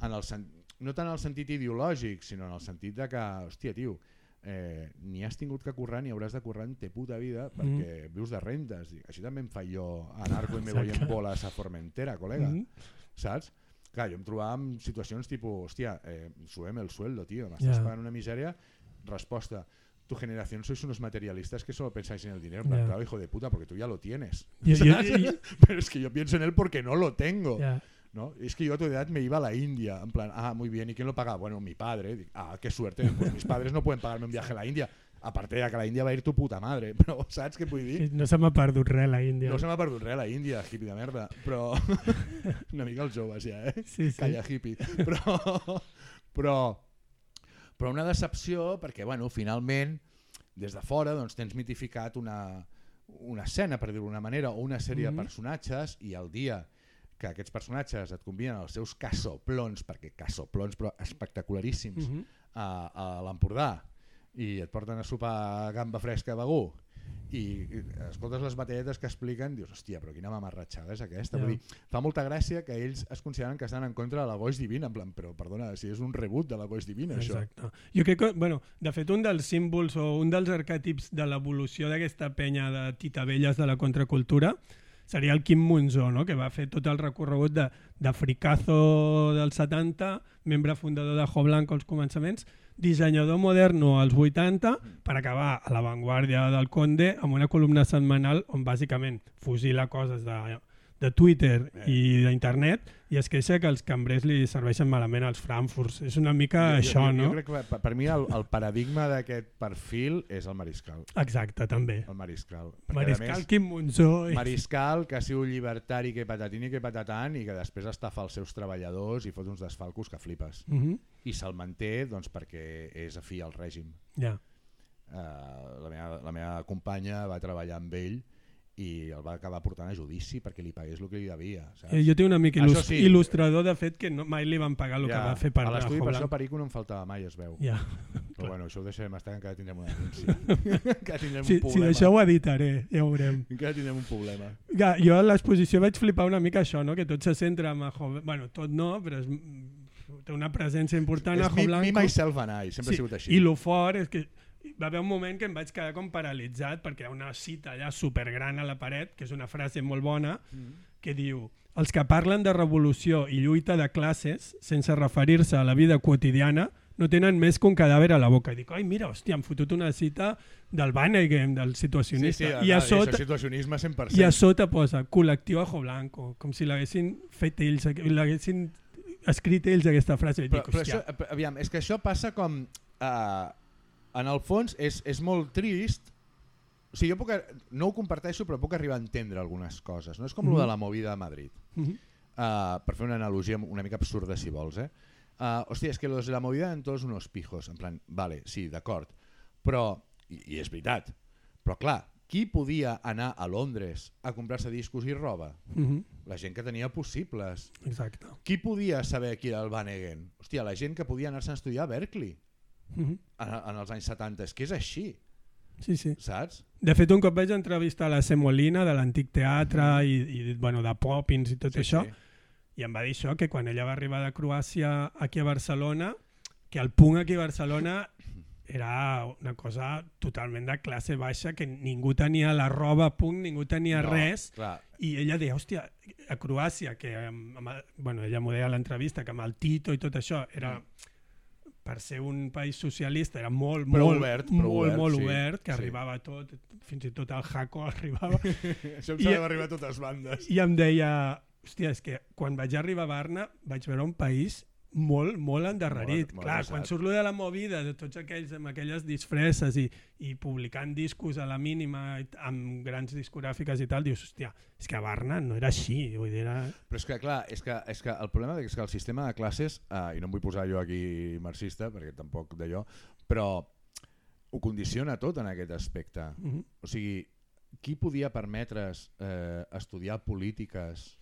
en el sen, no tant en el sentit ideològic sinó en el sentit de que, hòstia tio eh, ni has tingut que currar ni hauràs de currar en te puta vida perquè vius de rentes així també em fa jo anarco i me voy en bolas a Formentera col·lega Mhm. saps? Clar, jo em trobava en situacions tipus, hòstia, eh, subem el sueldo, tio, m'estàs Ja. pagant una misèria. Resposta, tu generación sois unos materialistas que solo pensáis en el dinero. Ya. Claro, hijo de puta, porque tú ya lo tienes. I, i, i, Pero es que yo pienso en él porque no lo tengo. ja. ¿No? Es que yo a tu edad me iba a la India, en plan, ah, muy bien, ¿y quién lo paga? Bueno, mi padre. Ah, qué suerte, pues mis padres no pueden pagarme un viaje a la India. Aparte de que a la India va a ir tu puta madre, però saps què vull dir? No se m'ha perdut res la Índia. No se m'ha perdut res a la Índia, hippie de merda, però una mica els joves ja, eh? Sí, sí. Calla hippie. Però, però, però una decepció perquè, bueno, finalment, des de fora doncs, tens mitificat una, una escena, per dir-ho d'una manera, o una sèrie Mhm. de personatges i el dia que aquests personatges et conviden als seus cassoplons, perquè cassoplons però espectacularíssims, Mhm. a, a l'Empordà i et porten a sopar gamba fresca a Begú i, escoltes les batalletes que expliquen dius, hòstia, però quina mamarratxada és aquesta Ja. Vull dir, fa molta gràcia que ells es consideren que estan en contra de la Voix Divina en plan, però perdona, si és un rebut de la Voix Divina això Exacte. Jo crec que, bueno, de fet, un dels símbols o un dels arquetips de l'evolució d'aquesta penya de titabelles de la contracultura seria el Quim Monzó, no? que va fer tot el recorregut de, de fricazo dels 70, membre fundador de Jo Blanco als començaments, dissenyador moderno als 80, per acabar a l'avantguàrdia del Conde amb una columna setmanal on bàsicament fusila coses de, de Twitter Eh. i d'internet i es queixa que els cambrers li serveixen malament als Frankfurts. És una mica jo, això, jo, no? jo crec que per, per mi el, el paradigma d'aquest perfil és el Mariscal Exacte, també. el Mariscal Perquè, Mariscal més, Quim Monzó. i- Mariscal que ha sigut llibertari que patatín i que patatant i que després estafa els seus treballadors i fot uns desfalcos que flipes Mhm, i se'l manté doncs, perquè és afí al règim Ja. uh, la, meva, la meva companya va treballar amb ell i el va acabar portant a judici perquè li pagués el que li devia saps? Eh, jo tinc un amic il·lust sí. il·lustrador, de fet, que no, mai li van pagar el que va fer per a l'estudi per això. Perico no em faltava mai es veu Ja. però bueno, això ho deixarem estar encara tindrem una denúncia que tindrem Si, un si problema d'això ho editaré, ja ho veurem. encara tindrem un problema Ja, jo a l'exposició vaig flipar una mica això, no? que tot se centra en Ajo... Bueno, tot no, però és, té una presència important a és mi, Blanco. mi myself and I, sempre ha sigut així I lo fort és que va haver un moment que em vaig quedar com paralitzat perquè hi ha una cita allà supergran a la paret, que és una frase molt bona, que diu els que parlen de revolució i lluita de classes sense referir-se a la vida quotidiana no tenen més que un cadàver a la boca. I dic, ai, mira, hòstia, han fotut una cita del Vanegem, del sí, situacionista. sí, I, a sota, és situacionisme 100% I a sota posa col·lectiu Ajo Blanco, com si l'haguessin fet ells, l'haguessin escrit ells aquesta frase. I però, dic, però hòstia, això, eh, aviam, és que això passa com uh, en el fons és, és molt trist o sigui, jo puc, no ho comparteixo però puc arribar a entendre algunes coses no és com mm Mhm. -hmm. de la movida de Madrid Mhm. uh, per fer una analogia una mica absurda si vols eh? Uh, hòstia, és que los de la movida en tots unos pijos. En plan, vale, sí, d'acord. Però, i, i és veritat, però clar, qui podia anar a Londres a comprar-se discos i roba? Mm -hmm. La gent que tenia possibles. Exacte. Qui podia saber qui era el Van Egen? Hòstia, la gent que podia anar-se'n a estudiar a Berkeley Mm -hmm. en, en els anys 70. És que és així, Sí, sí. saps? De fet, un cop vaig entrevistar la Semolina de l'antic teatre i, i bueno, de Poppins i tot això, i em va dir això, que quan ella va arribar de Croàcia aquí a Barcelona, que el punk aquí a Barcelona era una cosa totalment de classe baixa, que ningú tenia la roba punk, ningú tenia No, res, Clar, i ella deia, hòstia, a Croàcia, que amb, amb, bueno, ella m'ho deia a l'entrevista, que amb el Tito i tot això era per ser un país socialista era molt, Però molt, obert, molt, obert, molt sí, obert, que sí. arribava tot, fins i tot el Jaco arribava, Això em sembla arribar a totes bandes. i em deia, hòstia, és que quan vaig arribar a Barna vaig veure un país molt, molt endarrerit. Molt- molt Clar, avançat. quan surt de la movida, de tots aquells amb aquelles disfresses i, i publicant discos a la mínima amb grans discogràfiques i tal, dius, hòstia, és que a Barna no era així, vull dir, era... Però és que, clar, és que, és que el problema és que el sistema de classes, eh, i no em vull posar jo aquí marxista, perquè tampoc d'allò, però ho condiciona tot en aquest aspecte. Mhm. O sigui, qui podia permetre's eh, estudiar polítiques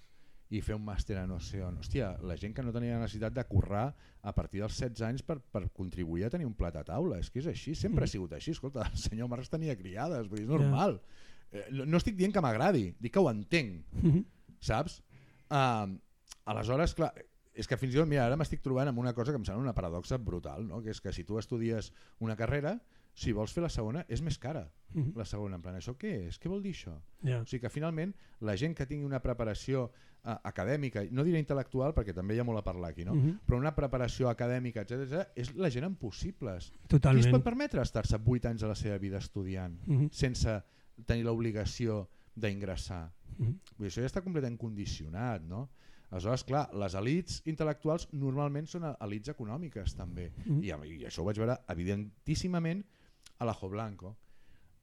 i fer un màster sé on? Hòstia, la gent que no tenia necessitat de currar a partir dels 16 anys per, per contribuir a tenir un plat a taula. És que és així, sempre ha sigut així. Escolta, el senyor Marx tenia criades, vull dir, és normal. Eh, no, estic dient que m'agradi, dic que ho entenc Mhm. saps? Uh, aleshores, clar, és que fins i tot, mira, ara m'estic trobant amb una cosa que em sembla una paradoxa brutal, no? que és que si tu estudies una carrera, si vols fer la segona, és més cara. Mhm. La segona, en plan, això què és? Què vol dir això? Ja. O sigui que finalment la gent que tingui una preparació uh, acadèmica, no diré intel·lectual perquè també hi ha molt a parlar aquí, no? Mhm. però una preparació acadèmica, etc és la gent amb possibles. Qui es Totalment. pot permetre estar-se 8 anys de la seva vida estudiant Mhm. sense tenir l'obligació d'ingressar? Mhm. Vull dir, això ja està completament condicionat, no? Aleshores, clar, les elites intel·lectuals normalment són elites econòmiques també. Mhm. I, I això ho vaig veure evidentíssimament a l'Ajo Blanco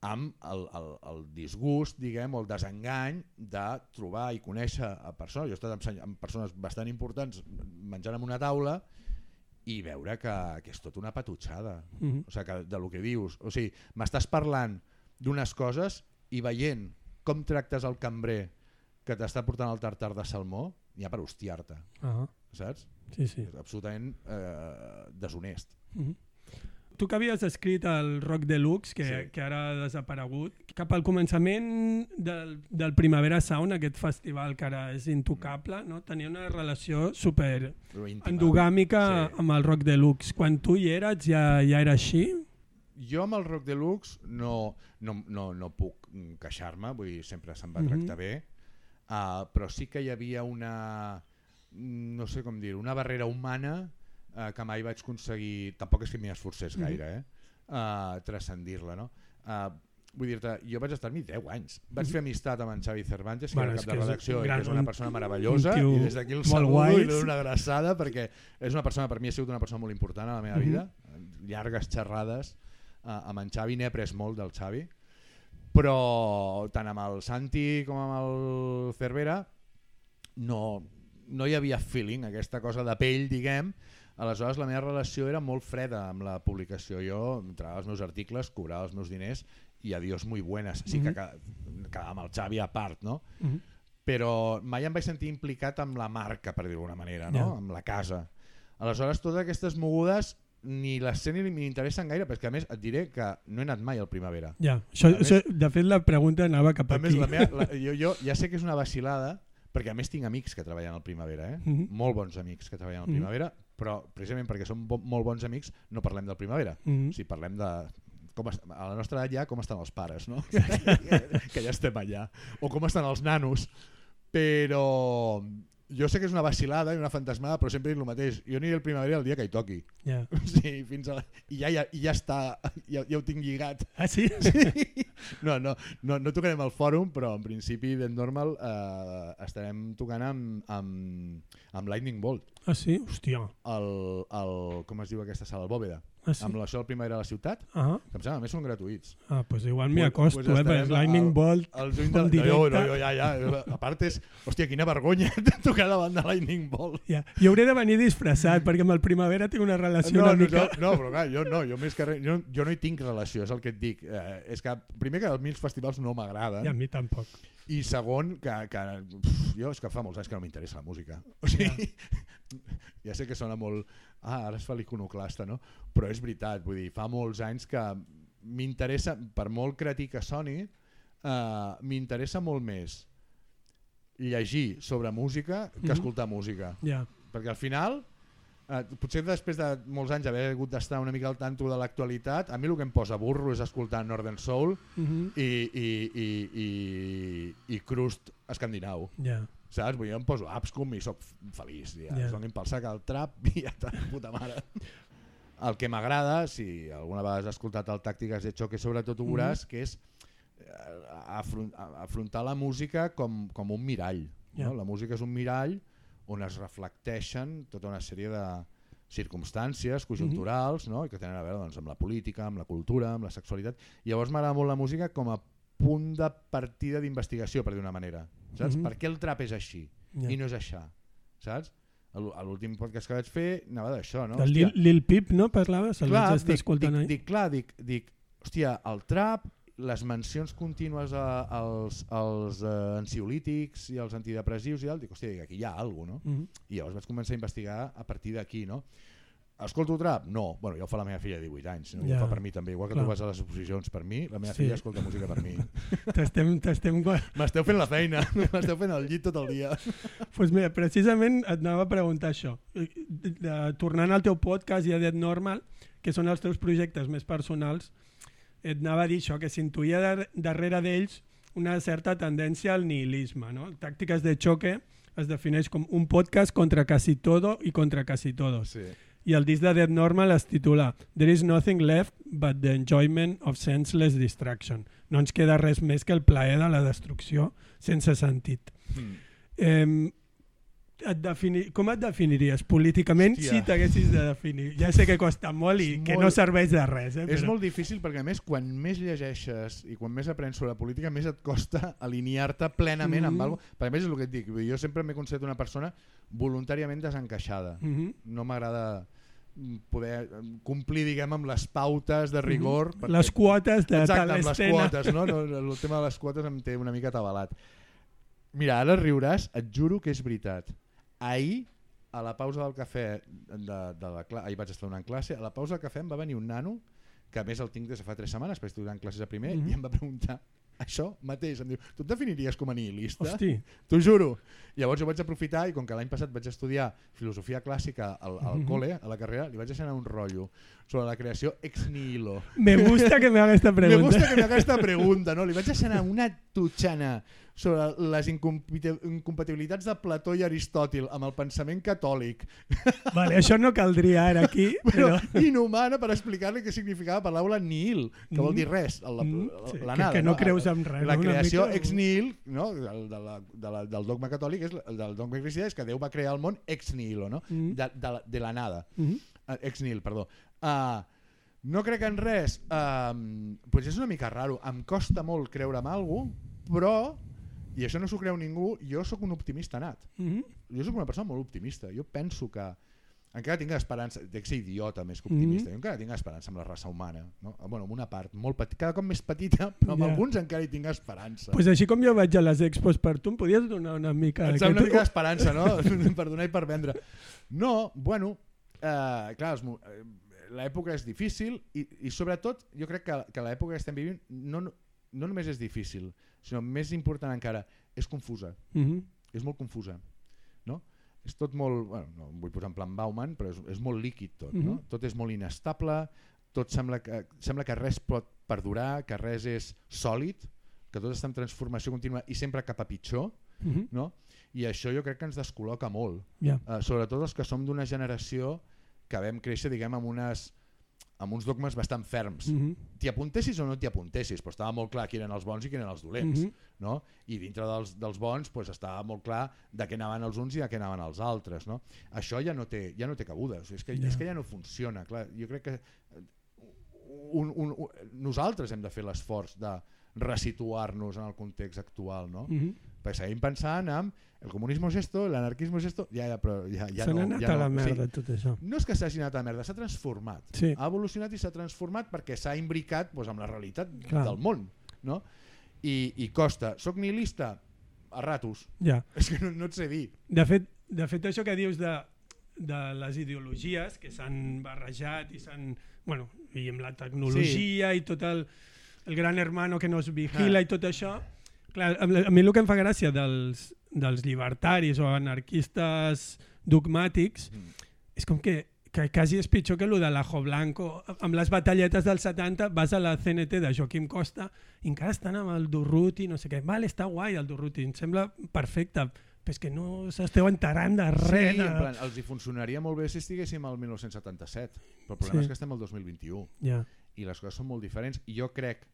amb el, el, el disgust, diguem, o el desengany de trobar i conèixer a persones, jo he estat amb, amb persones bastant importants menjant en una taula i veure que, que és tot una patutxada. Mhm. O sigui, que de lo que dius. O sigui, m'estàs parlant d'unes coses i veient com tractes el cambrer que t'està portant el tartar de salmó, n'hi ha per hostiar-te, Ah, saps? sí, sí. És absolutament eh, deshonest. Mhm. Tu que havies escrit el Rock Deluxe, que, Sí. que ara ha desaparegut, cap al començament del, del Primavera Sound, aquest festival que ara és intocable, no? tenia una relació super endogàmica Sí. amb el Rock Deluxe. Quan tu hi eres ja, ja era així? Jo amb el Rock Deluxe no, no, no, no puc mm, queixar-me, vull dir, sempre se'm va Mhm. tractar bé, uh, però sí que hi havia una, mm, no sé com dir una barrera humana uh, que mai vaig aconseguir, tampoc és que m'hi esforcés Mhm. gaire, eh? uh, transcendir-la. No? Uh, vull dir-te, jo vaig estar-m'hi 10 anys. Vaig fer amistat amb en Xavi Cervantes, que Mhm. Bueno, era és cap de és redacció i gran- que és una un- persona meravellosa, un i des d'aquí el saludo guai. i una abraçada perquè és una persona, per mi ha sigut una persona molt important a la meva Mhm. vida, llargues xerrades uh, amb en Xavi, n'he après molt del Xavi, però tant amb el Santi com amb el Cervera no, no hi havia feeling, aquesta cosa de pell, diguem, aleshores la meva relació era molt freda amb la publicació. Jo entrava als meus articles, cobrava els meus diners i adiós muy buenas. Sí que Mhm. quedava amb el Xavi a part, no? Mhm. però mai em vaig sentir implicat amb la marca, per dir-ho d'alguna manera, no? Ja. amb la casa. Aleshores, totes aquestes mogudes ni les sé ni m'interessen gaire, perquè a més et diré que no he anat mai al Primavera. Ja, això, A més- això, de fet la pregunta anava cap A més, la meva, la, jo, jo ja sé que és una vacilada, perquè a més tinc amics que treballen al Primavera, eh? Mhm. molt bons amics que treballen al Mhm. Primavera, però precisament perquè som bo, molt bons amics no parlem del Primavera, Mhm. o sigui, parlem de com est a la nostra edat ja com estan els pares, no? que, que ja estem allà. O com estan els nanos. Però jo sé que és una vacilada i una fantasmada, però sempre dic el mateix. Jo aniré al primavera el dia que hi toqui. Ja. Sí, fins a la... I ja, ja, ja està, ja, ja ho tinc lligat. Ah, sí? Sí. No, no, no, no tocarem al fòrum, però en principi ben normal eh, estarem tocant amb, amb, amb Lightning Bolt. Ah, sí? Hòstia. El, el, com es diu aquesta sala? El Bòveda. Ah, sí? amb això del Primavera a la ciutat, Ah, que em sembla a més són gratuïts. ah pues igual m'hi acosto, pues eh, perquè Lightning al- Bolt... El juny En de... No, directe. no, no, ja, ja. A part és... Hòstia, quina vergonya tocar davant de Lightning Bolt. Ja. Jo hauré de venir disfressat, perquè amb el Primavera tinc una relació No, una no, mica... no, no, però clar, jo no, jo més que res, jo, jo no hi tinc relació, és el que et dic. Eh, és que, primer, que a mi els festivals no m'agraden, I a mi tampoc. i segon, que, que pf, jo és que fa molts anys que no m'interessa la música. O sigui, ja sé que sona molt... Ah, ara es fa l'iconoclasta, no? Però és veritat, vull dir, fa molts anys que m'interessa, per molt cretí que soni, eh, m'interessa molt més llegir sobre música que Mhm. escoltar música. Ja. Perquè al final, eh, potser després de molts anys haver hagut d'estar una mica al tanto de l'actualitat, a mi el que em posa burro és escoltar Northern Soul Mhm. i, i, i, i, i crust escandinau. Ja. Saps? Vull dir, jo em poso Abscom i sóc feliç. Ja. Yeah. Donin pel sac al trap i ja està, puta mare. El que m'agrada, si alguna vegada has escoltat el Tàctiques de Choque, sobretot ho veuràs, que és eh, afron afrontar la música com, com un mirall. Ja. No? La música és un mirall on es reflecteixen tota una sèrie de circumstàncies conjunturals no? I que tenen a veure doncs, amb la política, amb la cultura, amb la sexualitat. I llavors m'agrada molt la música com a punt de partida d'investigació, per dir una manera. Saps? Mhm. Per què el trap és així Ja. i no és això? Saps? A l'ú- a l'últim podcast que vaig fer anava d'això, no? Del Lil, Lil Peep, no, parlaves? El clar, vaig dic, escoltant dic, ahir. dic, clar, dic, dic, hòstia, el trap, les mencions contínues a, als, als uh, ansiolítics i als antidepressius i tal, dic, hòstia, dic, aquí hi ha alguna cosa, no? Mhm. I llavors vaig començar a investigar a partir d'aquí, no? Escolto trap? No. Bueno, ja ho fa la meva filla de 18 anys, no? ja. Ho fa per mi també. Igual que Clar. tu vas a les exposicions per mi, la meva Sí. filla escolta música per mi. T'estem... gua- M'esteu fent la feina, m'esteu fent el llit tot el dia. pues mira, precisament et anava a preguntar això. Eh, Tornant al teu podcast i a Dead Normal, que són els teus projectes més personals, et anava a dir això, que s'intuïa dar darrere d'ells una certa tendència al nihilisme. No? Tàctiques de xoque es defineix com un podcast contra casi todo i contra casi todos. Sí. I el disc de Dead Normal es titula There is nothing left but the enjoyment of senseless distraction. No ens queda res més que el plaer de la destrucció sense sentit. Mm. Eh, et defini... Com et definiries políticament Hòstia. si t'haguessis de definir? Ja sé que costa molt i que no serveix de res. Eh? És però... molt difícil perquè a més quan més llegeixes i quan més aprens sobre política més et costa alinear-te plenament amb Mhm. alguna cosa. Per a més és el que et dic, jo sempre m'he considerat una persona voluntàriament desencaixada. Mm -hmm. No m'agrada mm, poder mm, complir diguem amb les pautes de rigor perquè- Les quotes de Exacte, tal amb les quotes, no? no? El tema de les quotes em té una mica atabalat. Mira, ara riuràs, et juro que és veritat. Ahir, a la pausa del cafè, de, de la cla ahir vaig estar donant classe, a la pausa del cafè em va venir un nano, que a més el tinc des de fa 3 setmanes, perquè estic donant classes a primer, Mhm. i em va preguntar això mateix, em diu, tu et definiries com a nihilista? Hosti, T'ho juro. Llavors jo vaig aprofitar i com que l'any passat vaig estudiar filosofia clàssica al, al Mhm. col·le, a la carrera, li vaig deixar anar un rotllo sobre la creació ex nihilo. me gusta que me haga esta Me pregunta. gusta que me haga esta pregunta, no? Li vaig deixar una tutxana sobre les incompati- incompatibilitats de Plató i Aristòtil amb el pensament catòlic, Vale, això no caldria ara aquí, però però... inhumana per explicar-li què significava la paraula nihil, que vol Mm. dir res, la, Mm, sí, la que- nada. que no creus en res, La no? Creació mica- ex nihil, no? de la, de la, del dogma catòlic, és, el del dogma cristià, és que Déu va crear el món ex nihilo, no? Mm. de, de, la- de la nada. Mhm. Uh, ex nihil, perdó. Uh, no crec en res. Uh, pues és una mica raro. Em costa molt creure en alguna però, i això no s'ho creu ningú, jo sóc un optimista nat. Mhm. Jo sóc una persona molt optimista. Jo penso que encara tinc esperança, de ser idiota més que optimista, Mhm. jo encara tinc esperança amb la raça humana. No? Bueno, amb una part molt petita, cada cop més petita, però amb Ja. alguns encara hi tinc esperança. pues així com jo vaig a les expos per tu, em podies donar una mica... Et sembla una mica d'esperança, no? per donar i per vendre. No, bueno, eh, clar, els eh, l'època és difícil i, i sobretot jo crec que, que l'època que estem vivint no, no, no només és difícil, sinó més important encara, és confusa. Mhm. És molt confusa. No? És tot molt... Bueno, no vull posar en plan Bauman, però és, és molt líquid tot. no? Mhm. Tot és molt inestable, tot sembla que, sembla que res pot perdurar, que res és sòlid, que tot està en transformació contínua i sempre cap a pitjor Mhm. no? i això jo crec que ens descol·loca molt, Ja. uh, sobretot els que som d'una generació que vam créixer diguem amb unes amb uns dogmes bastant ferms. Mm -hmm. T'hi apuntessis o no t'hi apuntessis, però estava molt clar qui eren els bons i qui eren els dolents. Mhm. no? I dintre dels, dels bons pues, estava molt clar de què anaven els uns i de què anaven els altres. No? Això ja no té, ja no té cabuda, o sigui, és, que, Ja. és que ja no funciona. Clar, jo crec que eh, un, un, un, nosaltres hem de fer l'esforç de resituar-nos en el context actual, no? Mm -hmm. Perquè seguim pensant en el comunisme és esto, l'anarquisme és esto, ja, ja, però ja, ja no. anat ja a la no. merda O sigui, tot això. no és que s'hagi anat a la merda, s'ha transformat. Sí. Ha evolucionat i s'ha transformat perquè s'ha imbricat doncs, amb la realitat Clar. del món. No? I, I costa. Soc nihilista? A ratos. Ja. És que no, no et sé dir. De fet, de fet això que dius de, de les ideologies que s'han barrejat i s'han... Bueno, i amb la tecnologia sí. i tot el, el gran hermano que nos vigila Ah. i tot això... Clar, a, mi el que em fa gràcia dels, dels llibertaris o anarquistes dogmàtics Mm. és com que, que quasi és pitjor que el de l'Ajo Blanco. Amb les batalletes dels 70 vas a la CNT de Joaquim Costa i encara estan amb el Durruti, no sé què. Vale, està guai el Durruti, em sembla perfecte, però és que no s'esteu enterant de res. sí, de... en plan, els hi funcionaria molt bé si estiguéssim al 1977, però el problema Sí. és que estem al 2021 Ja. i les coses són molt diferents. I jo crec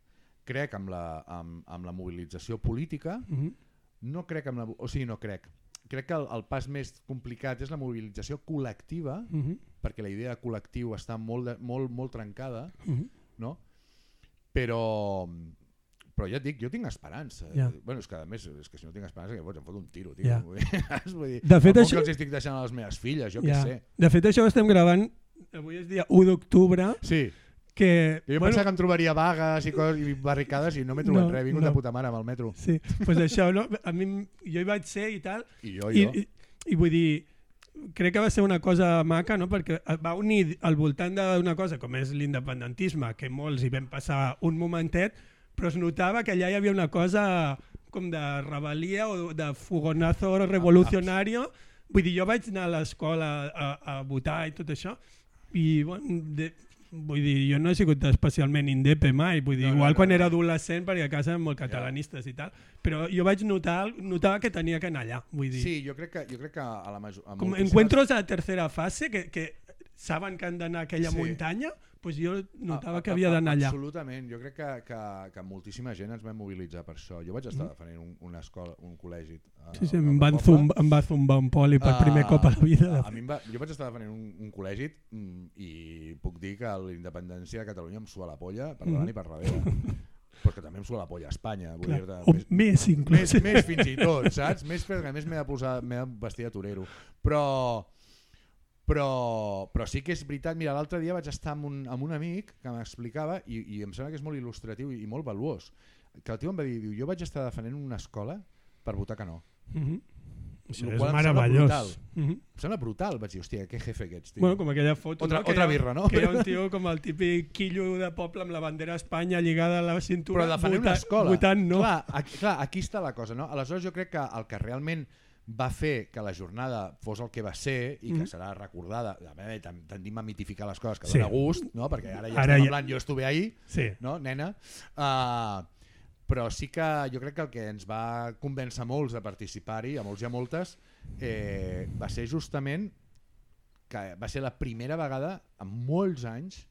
crec amb la, amb, amb la mobilització política, Mm -hmm. no crec amb la, o sigui, no crec. Crec que el, el pas més complicat és la mobilització col·lectiva, Mm -hmm. perquè la idea de col·lectiu està molt, de, molt, molt trencada, Mm -hmm. no? però però ja et dic, jo tinc esperança. Ja. Bueno, és que a més, és que si no tinc esperança, que pots, em fot un tiro, tio. Ja. Vull dir, De fet, això- que els estic deixant a les meves filles, jo ja. què sé. De fet, això ho estem gravant, avui és dia 1 d'octubre, Sí, que... jo bueno, pensava que em trobaria vagues i, coses, i barricades i no m'he trobat No, res, he vingut no. de puta mare amb el metro. Sí, pues això, no? a mi, jo hi vaig ser i tal, I jo, I, jo. i, i vull dir, crec que va ser una cosa maca, no? perquè va unir al voltant d'una cosa com és l'independentisme, que molts hi vam passar un momentet, però es notava que allà hi havia una cosa com de rebel·lia o de fogonazo revolucionario. Vull dir, jo vaig anar a l'escola a, a votar i tot això, i bueno, de, vull dir, jo no he sigut especialment indepe mai, vull dir, No, no, igual no, quan no. era adolescent, perquè a casa eren molt catalanistes i tal, però jo vaig notar, notava que tenia que anar allà, vull dir. Sí, jo crec que, jo crec que a la major... a Com moltíssimes- encuentros a tercera fase que, que saben que han d'anar a aquella Sí. muntanya, pues jo notava A- que a- havia a- d'anar allà. Absolutament, jo crec que, que, que moltíssima gent ens vam mobilitzar per això. Jo vaig estar Mhm. defendent un, una escola, un col·legi. a- Sí, sí, al em, van zumba, em va zumbar un poli per primer Ah, cop a la vida. A mi em va, jo vaig estar defendent un, un col·legi mm, i puc dir que la independència de Catalunya em sua la polla per davant Mhm. i per darrere. Però que també em sua la polla a Espanya. Vull Clar, dir o més, inclús. més, més fins i tot, saps? Més perquè a més m'he de posar, de vestir de torero. Però, però, però sí que és veritat, mira, l'altre dia vaig estar amb un, amb un amic que m'explicava, i, i em sembla que és molt il·lustratiu i, i molt valuós, que el tio em va dir, diu, jo vaig estar defendent una escola per votar que no. Mhm. Això Lo és qual em sembla meravellós. brutal. Mhm. Em sembla brutal, vaig dir, hòstia, que jefe que ets, tio. Bueno, com aquella foto. Otra- no? otra birra, no? Que hi ha un tio com el típic quillo de poble amb la bandera d'Espanya lligada a la cintura. però defendent una escola. Votant no. Clar, aquí, clar, aquí està la cosa. No? Aleshores jo crec que el que realment va fer que la jornada fos el que va ser i que Mhm. serà recordada, a veure, ten- tendim a mitificar les coses que Sí. dona gust, no? perquè ara ja Ara estem ja- plan, jo estuve ahí, Sí. no, nena? Uh, però sí que jo crec que el que ens va convèncer molts de participar-hi, a molts i a moltes, eh, va ser justament que va ser la primera vegada en molts anys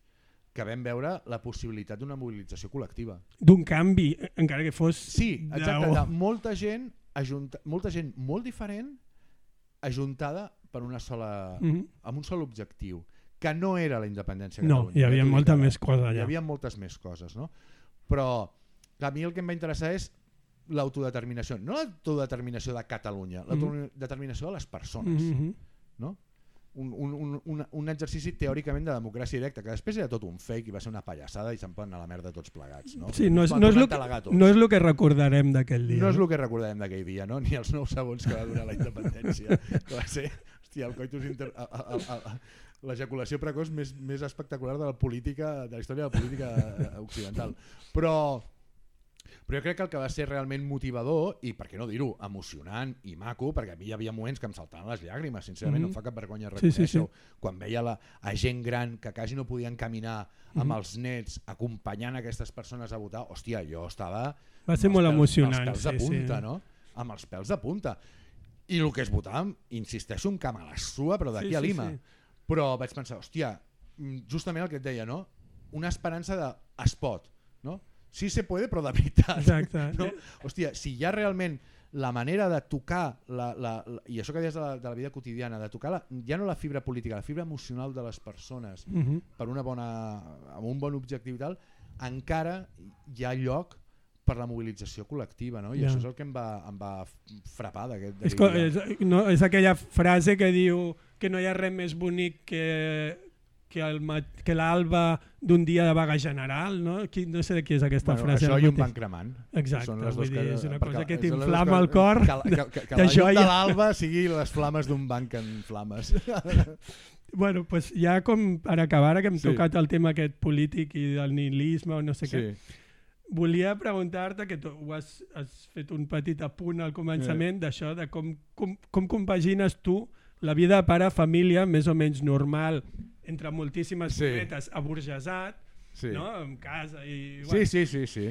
que vam veure la possibilitat d'una mobilització col·lectiva. D'un canvi, encara que fos... Sí, exacte, de molta gent, ajunta, molta gent molt diferent ajuntada per una sola, Mhm. amb un sol objectiu, que no era la independència de No, Catalunya. hi havia molta més cosa Hi allà. havia moltes més coses, no? Però a mi el que em va interessar és l'autodeterminació, no l'autodeterminació de Catalunya, l'autodeterminació de les persones, Mhm. no? Un, un, un, un, exercici teòricament de democràcia directa, que després era tot un fake i va ser una pallassada i se'n poden a la merda tots plegats. No? Sí, no és, no, és lo que, no és el que recordarem d'aquell dia. No és el que recordarem d'aquell dia, no? ni els 9 segons que va durar la independència. que va ser hòstia, el coitus inter... a- a- a- a- l'ejaculació precoç més, més espectacular de la política de la història de la política occidental. Però, però jo crec que el que va ser realment motivador i, per què no dir-ho, emocionant i maco, perquè a mi hi havia moments que em saltaven les llàgrimes, sincerament, Mhm. no em fa cap vergonya Sí, sí, reconèixer-ho, sí. quan veia la, a gent gran que quasi no podien caminar amb Mhm. els nets acompanyant aquestes persones a votar, hòstia, jo estava Va ser molt pèls- emocionant. Amb els pèls de sí, punta, sí. no? Amb els pèls de punta. I el que es votava, insisteixo, un camp a la sua, però d'aquí Sí, a sí, Lima. sí. Però vaig pensar, hòstia, mm, justament el que et deia, no? Una esperança de es pot, no? Sí se puede, però de veritat. Exacte. No? Hòstia, si hi ha realment la manera de tocar, la, la, la, i això que deies de la, de la vida quotidiana, de tocar la, ja no la fibra política, la fibra emocional de les persones Uh -huh. per una bona, amb un bon objectiu i tal, encara hi ha lloc per la mobilització col·lectiva, no? I Ja. això és el que em va, em va frapar d'aquest És, és, no, és aquella frase que diu que no hi ha res més bonic que, que, l'alba d'un dia de vaga general, no? Qui, no sé de qui és aquesta Bueno, frase. això i un banc cremant. Exacte, Són les vull dir, és una cosa que t'inflama el cor. Que, que, que, que la llum de l'alba sigui les flames d'un banc en flames. Bueno, pues ja com per acabar, ara que hem Sí. tocat el tema aquest polític i del nihilisme o no sé què, sí. volia preguntar-te, que tu ho has, has fet un petit apunt al començament, d'això, de com, com, com compagines tu la vida de pare, família, més o menys normal, entre moltíssimes Sí. cometes, aburgesat, Sí. no? amb casa i... sí, sí, sí, sí.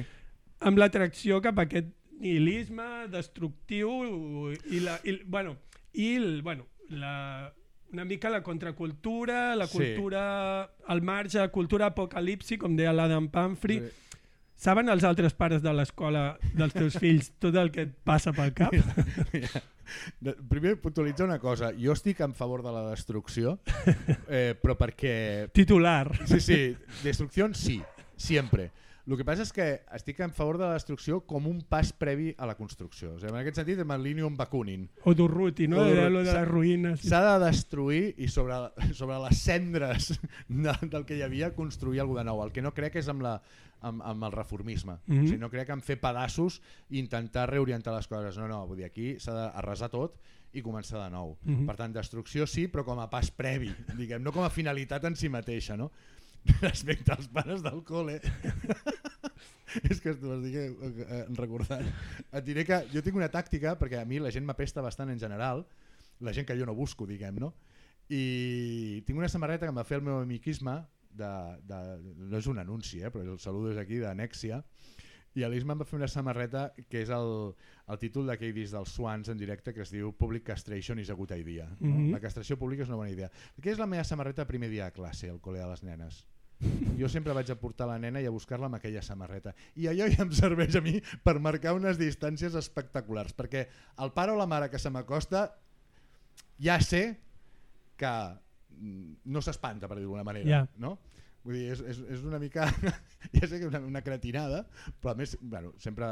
amb l'atracció cap a aquest nihilisme destructiu i, la, i, bueno, i el, bueno, la, una mica la contracultura, la Sí. cultura al marge, cultura apocalipsi, com deia l'Adam Pamfrey. Sí. Saben els altres pares de l'escola dels teus fills tot el que et passa pel cap? Mira, de- primer puntualitzar una cosa. Jo estic en favor de la destrucció, eh, però perquè... Titular. Sí, sí, destrucció sí, sempre. El que passa és que estic en favor de la destrucció com un pas previ a la construcció. O sigui, en aquest sentit, amb Bakunin. O d'Urruti, no? O De, d'Urruti. lo de les ruïnes. S'ha de destruir i sobre, sobre les cendres de, del que hi havia construir alguna de nou. El que no crec és amb, la, amb, amb el reformisme. Mhm. o sigui, no crec en fer pedaços i intentar reorientar les coses. No, no, vull dir, aquí s'ha d'arrasar tot i començar de nou. Mhm. Per tant, destrucció sí, però com a pas previ, diguem, no com a finalitat en si mateixa. No? Respecte als pares del col·le, és que estic eh, eh, recordant. Et diré que jo tinc una tàctica, perquè a mi la gent m'apesta bastant en general, la gent que jo no busco, diguem, no? I tinc una samarreta que em va fer el meu amiquisme, de, de, no és un anunci, eh, però el saludo és aquí, d'Anèxia, i l'Isma em va fer una samarreta que és el, el títol d'aquell disc dels Swans en directe que es diu Public Castration is a good idea. No? Mhm. La castració pública és una bona idea. Aquesta és la meva samarreta primer dia de classe, al col·le de les nenes. Jo sempre vaig a portar la nena i a buscar-la amb aquella samarreta. I allò ja em serveix a mi per marcar unes distàncies espectaculars, perquè el pare o la mare que se m'acosta ja sé que mm, no s'espanta, per dir-ho d'alguna manera. Ja. No? Vull dir, és, és, és una mica... ja sé que és una, una cretinada, però a més, bueno, sempre,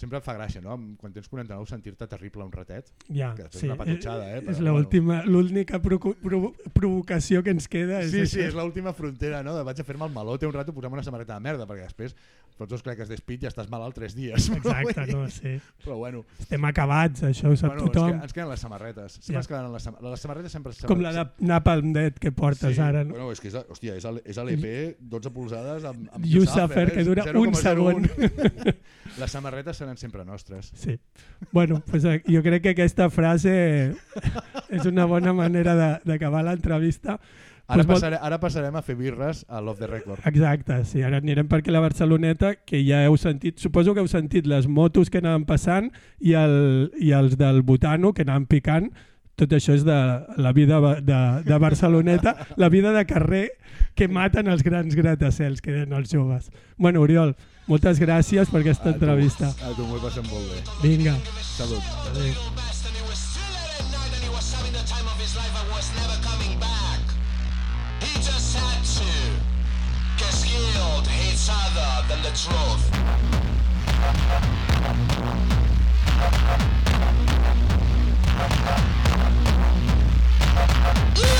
sempre em fa gràcia, no? Quan tens 49 sentir-te terrible un ratet. Ja, que després sí. una patutxada, eh, És però, l'última, l'única provo provo provocació que ens queda. És Sí, això. sí, és l'última frontera, no? De vaig a fer-me el malote un rato posant una samarreta de merda, perquè després fots dos claques d'espit i ja estàs malalt tres dies. Exacte, no, sí. Però bueno, Estem acabats, això ho sap bueno ens, tothom. que, ens queden les samarretes. Sempre ens queden les, sam les samarretes sempre... Com la de Napalm Dead que portes sí, ara. No? Bueno, és que és, hòstia, és, el- és l'EP 12 polzades amb, amb Yusafer, que dura un 0,01. Les samarretes seran sempre nostres. Sí. Bueno, pues, eh, jo crec que aquesta frase és una bona manera de- d'acabar l'entrevista. Ara, Pues passare, ara passarem a fer birres a l'Off the Record. Exacte, sí, ara anirem per aquí a la Barceloneta, que ja heu sentit, suposo que heu sentit les motos que anaven passant i, el, i els del Butano que anaven picant, tot això és de la vida de, de Barceloneta, la vida de carrer que maten els grans gratacels que deien els joves. Bueno, Oriol, moltes gràcies per aquesta A tu, entrevista. A tu m'ho he passat molt bé. Vinga. Salut. Adéu. de the truth. Yeah!